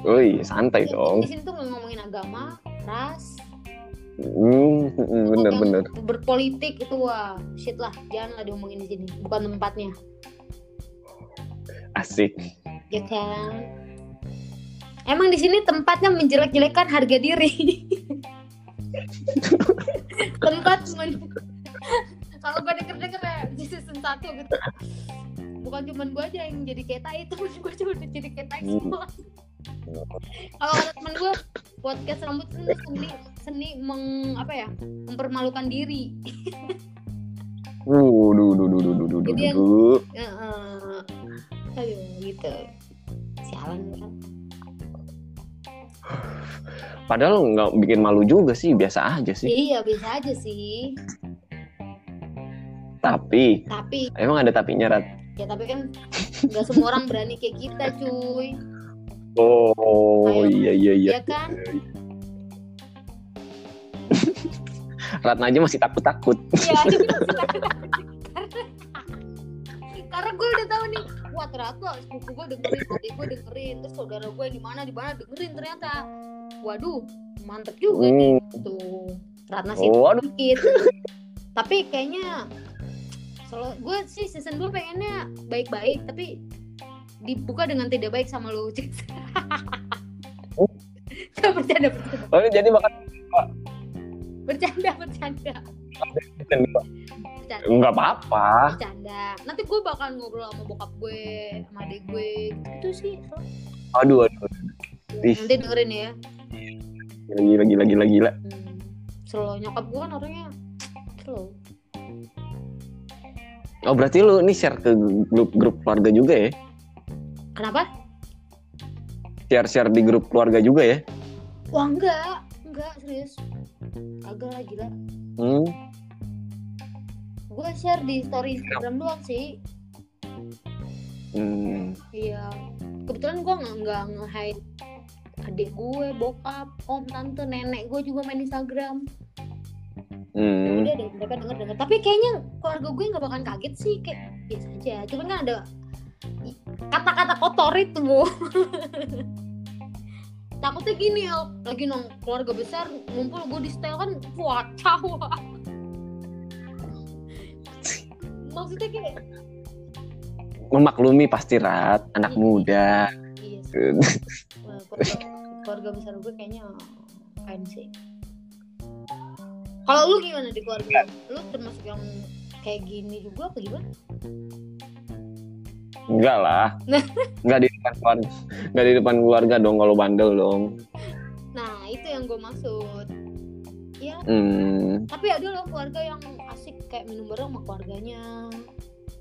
Wih, santai Di- dong. di sini tuh ngomongin agama ras. Hmm, hmm, bener bener. berpolitik itu wah shit lah. Jangan lah diomongin di sini bukan tempatnya. Asik. ya kan? Emang di sini tempatnya menjelek-jelekan harga diri tempat men- kalau gue denger-denger ya di season 1 gitu. Bukan cuma gue aja yang jadi kayak temen gue juga udah jadi kayak tai semua. Kalau ada temen gue podcast rambut seni seni, seni meng apa ya mempermalukan diri. Uh, duh, duh, duh, duh, duh, duh, duh, Jadi yang- duh. Heeh. aduh gitu. Sialan kan Padahal nggak bikin malu juga sih, biasa aja sih. iya bisa aja sih Tapi tapi emang ada tapinya Rat. ya tapi kan nggak semua orang berani kayak kita cuy Oh, Ayo. iya iya iya. ya kan Ratna aja masih takut-takut. Iya. Karena gue udah tahu nih, wah ternyata sepupu gue dengerin, adik gue dengerin, terus saudara gue di mana di mana dengerin ternyata. Waduh, mantep juga nih. Hmm. Tuh, Ratna sih Oh, dikit. Tapi kayaknya selalu gue sih season 2 pengennya baik-baik, tapi dibuka dengan tidak baik sama lu. Gak bercanda, bercanda, Oh, jadi bakal bercanda, bercanda, bercanda. nggak apa-apa. bercanda nanti gue bakal ngobrol sama bokap gue sama adik gue gitu sih Aduh, aduh. Ih. nanti dengerin ya Gila, gila, gila, gila. hmm. slow nyokap gue kan orangnya slow Oh, berarti lu ini share ke grup grup keluarga juga ya? kenapa Share-share di grup keluarga juga ya? wah enggak enggak serius agak lah gila Hmm. Gue share di story Instagram doang sih. Hmm. iya. Kebetulan gue nggak nggak nge-hide adik gue bokap om tante nenek gue juga main Instagram. Hmm. udah deh mereka denger denger tapi kayaknya keluarga gue nggak bakalan kaget sih kayak biasa aja. Cuman kan ada kata-kata kotor itu. Bu takutnya gini ya lagi nong keluarga besar ngumpul gue di setel kan wacau maksudnya kayak Memaklumi pasti Rat, anak muda. iya Wah, keluarga, keluarga besar gue kayaknya keren sih kalau lu gimana di keluarga lu termasuk yang kayak gini juga apa gimana Enggak lah. Enggak di depan keluarga. Enggak di depan keluarga dong kalau bandel dong. Nah, itu yang gue maksud. Ya, Hmm. tapi ada loh keluarga yang asik kayak minum bareng sama keluarganya.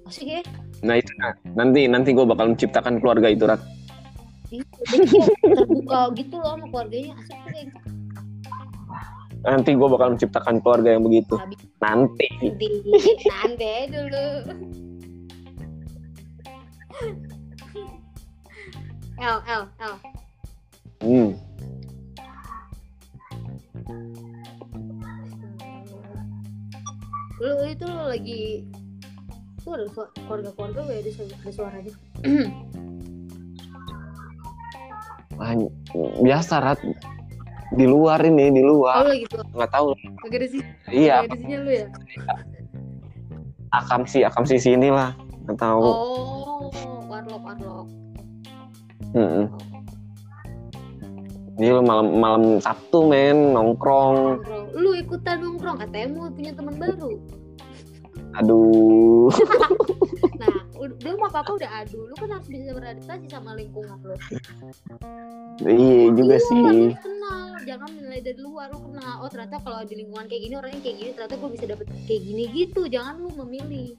Asik ya? Nah itu nah, nanti nanti gue bakal menciptakan keluarga itu Rat. Iya, jadi kayak terbuka gitu loh sama keluarganya. Asik tuh kayak gitu. Nanti gue bakal menciptakan keluarga yang begitu. Habis Nanti. nanti, nanti dulu. L, L, L. Hmm. Lu itu lu lagi tuh ada keluarga-keluarga gue ada, suara- ada suaranya? Ah, biasa rat. Di luar ini di oh luar lo gitu nggak tahu. Gak ada sih iya. ada sihnya lu ya? Akam sih akam sih sini lah. Nggak tahu. Oh warlock warlock. Mm-mm. Jadi lu malam malam Sabtu men. Nongkrong. nongkrong lu ikutan nongkrong katanya mau punya teman baru Aduh. nah udah belum apa apa udah adu lu kan harus bisa beradaptasi sama lingkungan lo iya juga Iya, sih. lu kenal jangan menilai dari luar lu kenal oh ternyata kalau di lingkungan kayak gini orangnya kayak gini ternyata gue bisa dapet kayak gini gitu jangan lu memilih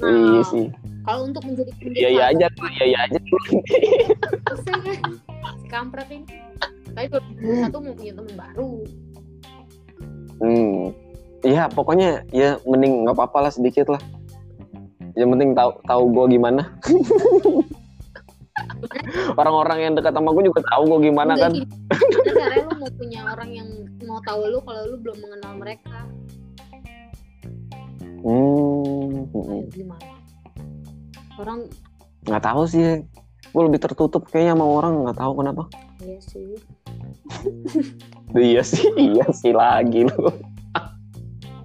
Nah, Iya sih. kalau untuk menjadi Iya iya aja tuh, iya iya aja. Kampret ini tapi satu mau punya teman baru Hmm. Iya pokoknya ya mending nggak apa-apa lah sedikit lah. Yang penting tahu tahu gue gimana. Orang-orang yang dekat sama gue juga tahu gue gimana Enggak kan. gini, gimana caranya lu mau punya orang yang mau tahu lu kalau lu belum mengenal mereka Hmm. Ayo, gimana orang Nggak tahu sih. Gue lebih tertutup kayaknya sama orang nggak tahu kenapa. iya sih Iya sih, iya sih lagi lu.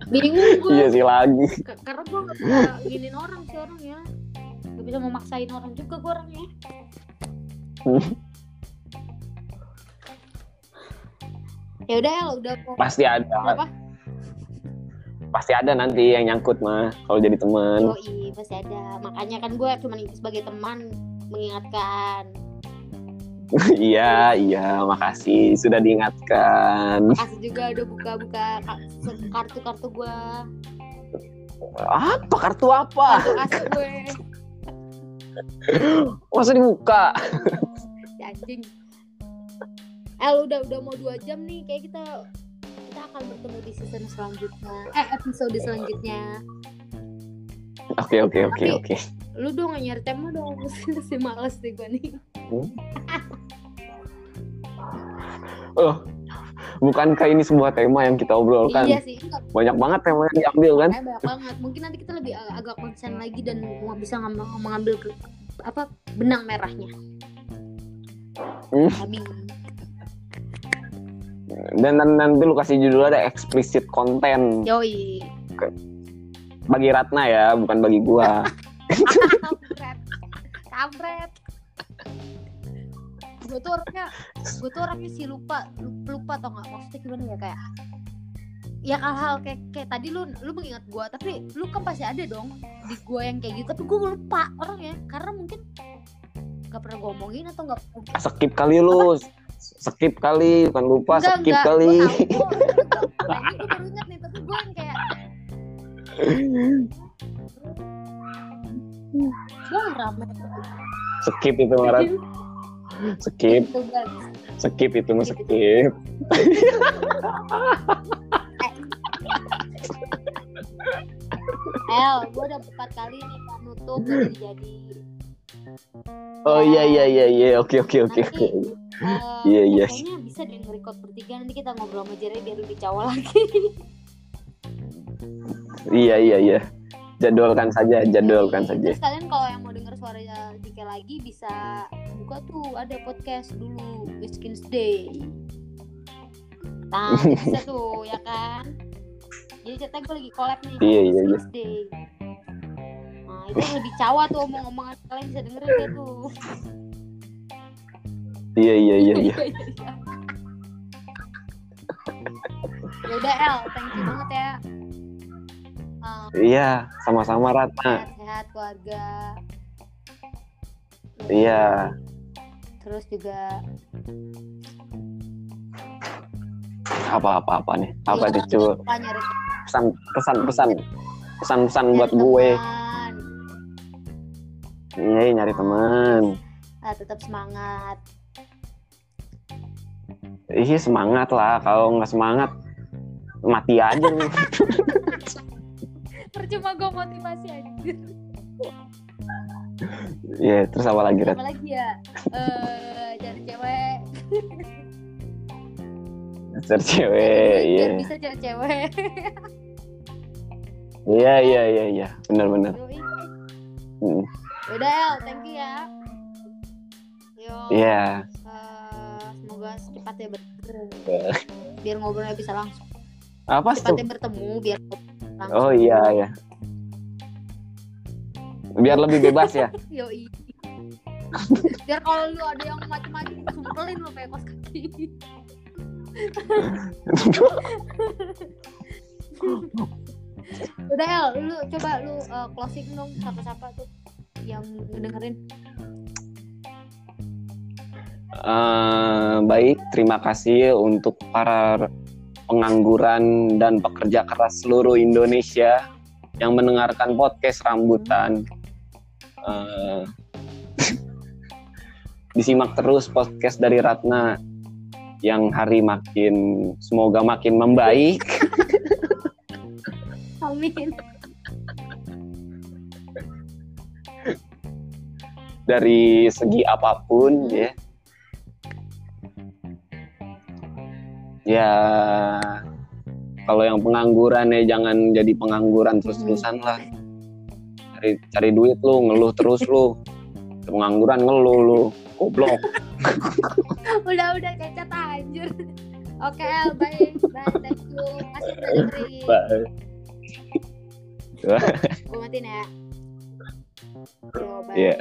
bingung gue Iya sih lagi. Ka- karena gue gak bisa giniin orang sih orangnya gak bisa memaksain orang juga gue orangnya ya udah El udah Pasti ada. apa Pasti ada nanti yang nyangkut mah kalau jadi teman. Yoi, pasti ada makanya kan gue cuma sebagai teman mengingatkan iya, iya, makasih sudah diingatkan. kasih juga udah buka-buka kartu-kartu gue Apa kartu apa? kartu gue Masa dibuka? anjing El udah udah mau dua jam nih kayak kita kita akan bertemu di season selanjutnya eh episode selanjutnya Oke, oke, oke, oke. Lu dong nyari tema dong si males nih gue nih Oh, bukankah ini sebuah tema yang kita obrolkan? iya sih enggak, Banyak banget tema yang diambil kan? makanya banyak banget mungkin nanti kita lebih ag- agak konsen lagi dan mau bisa ngam- mengambil ke, apa benang merahnya Hmm. Habis. Dan, dan nanti lu kasih judul ada explicit content yoi bagi Ratna ya, bukan bagi gua. kampret kampret gue tuh orangnya gue tuh orangnya sih lupa lupa, lupa tau nggak maksudnya gimana ya kayak ya hal-hal kayak kayak tadi lu lu mengingat gue tapi lu kan pasti ada dong di gue yang kayak gitu tapi gue lupa orangnya karena mungkin nggak pernah gue omongin atau nggak Skip kali lu. Skip kali, bukan lupa, enggak skip enggak kali. gue tahu nah, gue baru ingat nih tapi gue yang kayak gue rame skip itu Marat. Skip, Itu, guys. skip itu mah skip. El, gue udah empat kali nih mau nutup jadi jadi. Oh iya iya iya iya, oke oke oke oke. eh, Iya, iya. Kayaknya bisa deh nge-record bertiga nanti kita ngobrol sama Jerry biar lebih cowok lagi. Iya iya iya. Jadwalkan saja, jadwalkan saja. Terus kalian kalau yang mau denger suara Jika lagi bisa buka tuh ada podcast dulu Whiskins Day. Nah, bisa tuh ya kan. Jadi ceritanya gue lagi collab nih. Iya, iya, iya. Nah, itu lebih cawa tuh omong-omongan kalian bisa dengerin deh tuh. Iya iya iya iya. ya udah El, thank you banget ya. Eh, Iya, sama-sama Ratna. sehat-sehat keluarga. Iya. Terus juga Apa-apa apa nih? Apa nyari pesan pesan pesan pesan pesan buat gue. Iya, nyari teman. Ah, tetap semangat. Iya semangat lah. Kalau nggak semangat mati aja nih. Percuma gue motivasi aja. Iya, terus apa lagi Rat? Apa lagi ya? Eh, cari cewek. Cari cewek, iya. Bisa cari cewek. Iya iya iya iya, benar-benar. Yoi. Hmm. Yaudah El, thank you ya. Yo. Iya. eh, semoga secepatnya bertemu. Iya. Biar ngobrolnya bisa langsung. Apa tuh? Cepatnya bertemu biar langsung. Oh iya iya. Biar lebih bebas ya. Yoi. biar kalau lu ada yang macam-macam sumpelin lu kayak kos kaki. Udah El, lu coba lu eh, closing dong siapa-siapa tuh yang dengerin. Eh, baik, terima kasih untuk para pengangguran dan pekerja keras seluruh Indonesia yang mendengarkan podcast rambutan. Eh, disimak terus podcast dari Ratna yang hari makin semoga makin membaik. Amin. dari segi apa pun ya. Ya kalau yang pengangguran ya jangan jadi pengangguran terus-terusan lah. Cari cari duit lu, ngeluh terus lu. Pengangguran ngeluh lu. Goblok. udah udah cacat anjir. Oke El, baik. Bye, thank you. Udah dengerin. Bye. Gue matiin ya. Yo, bye. Iya.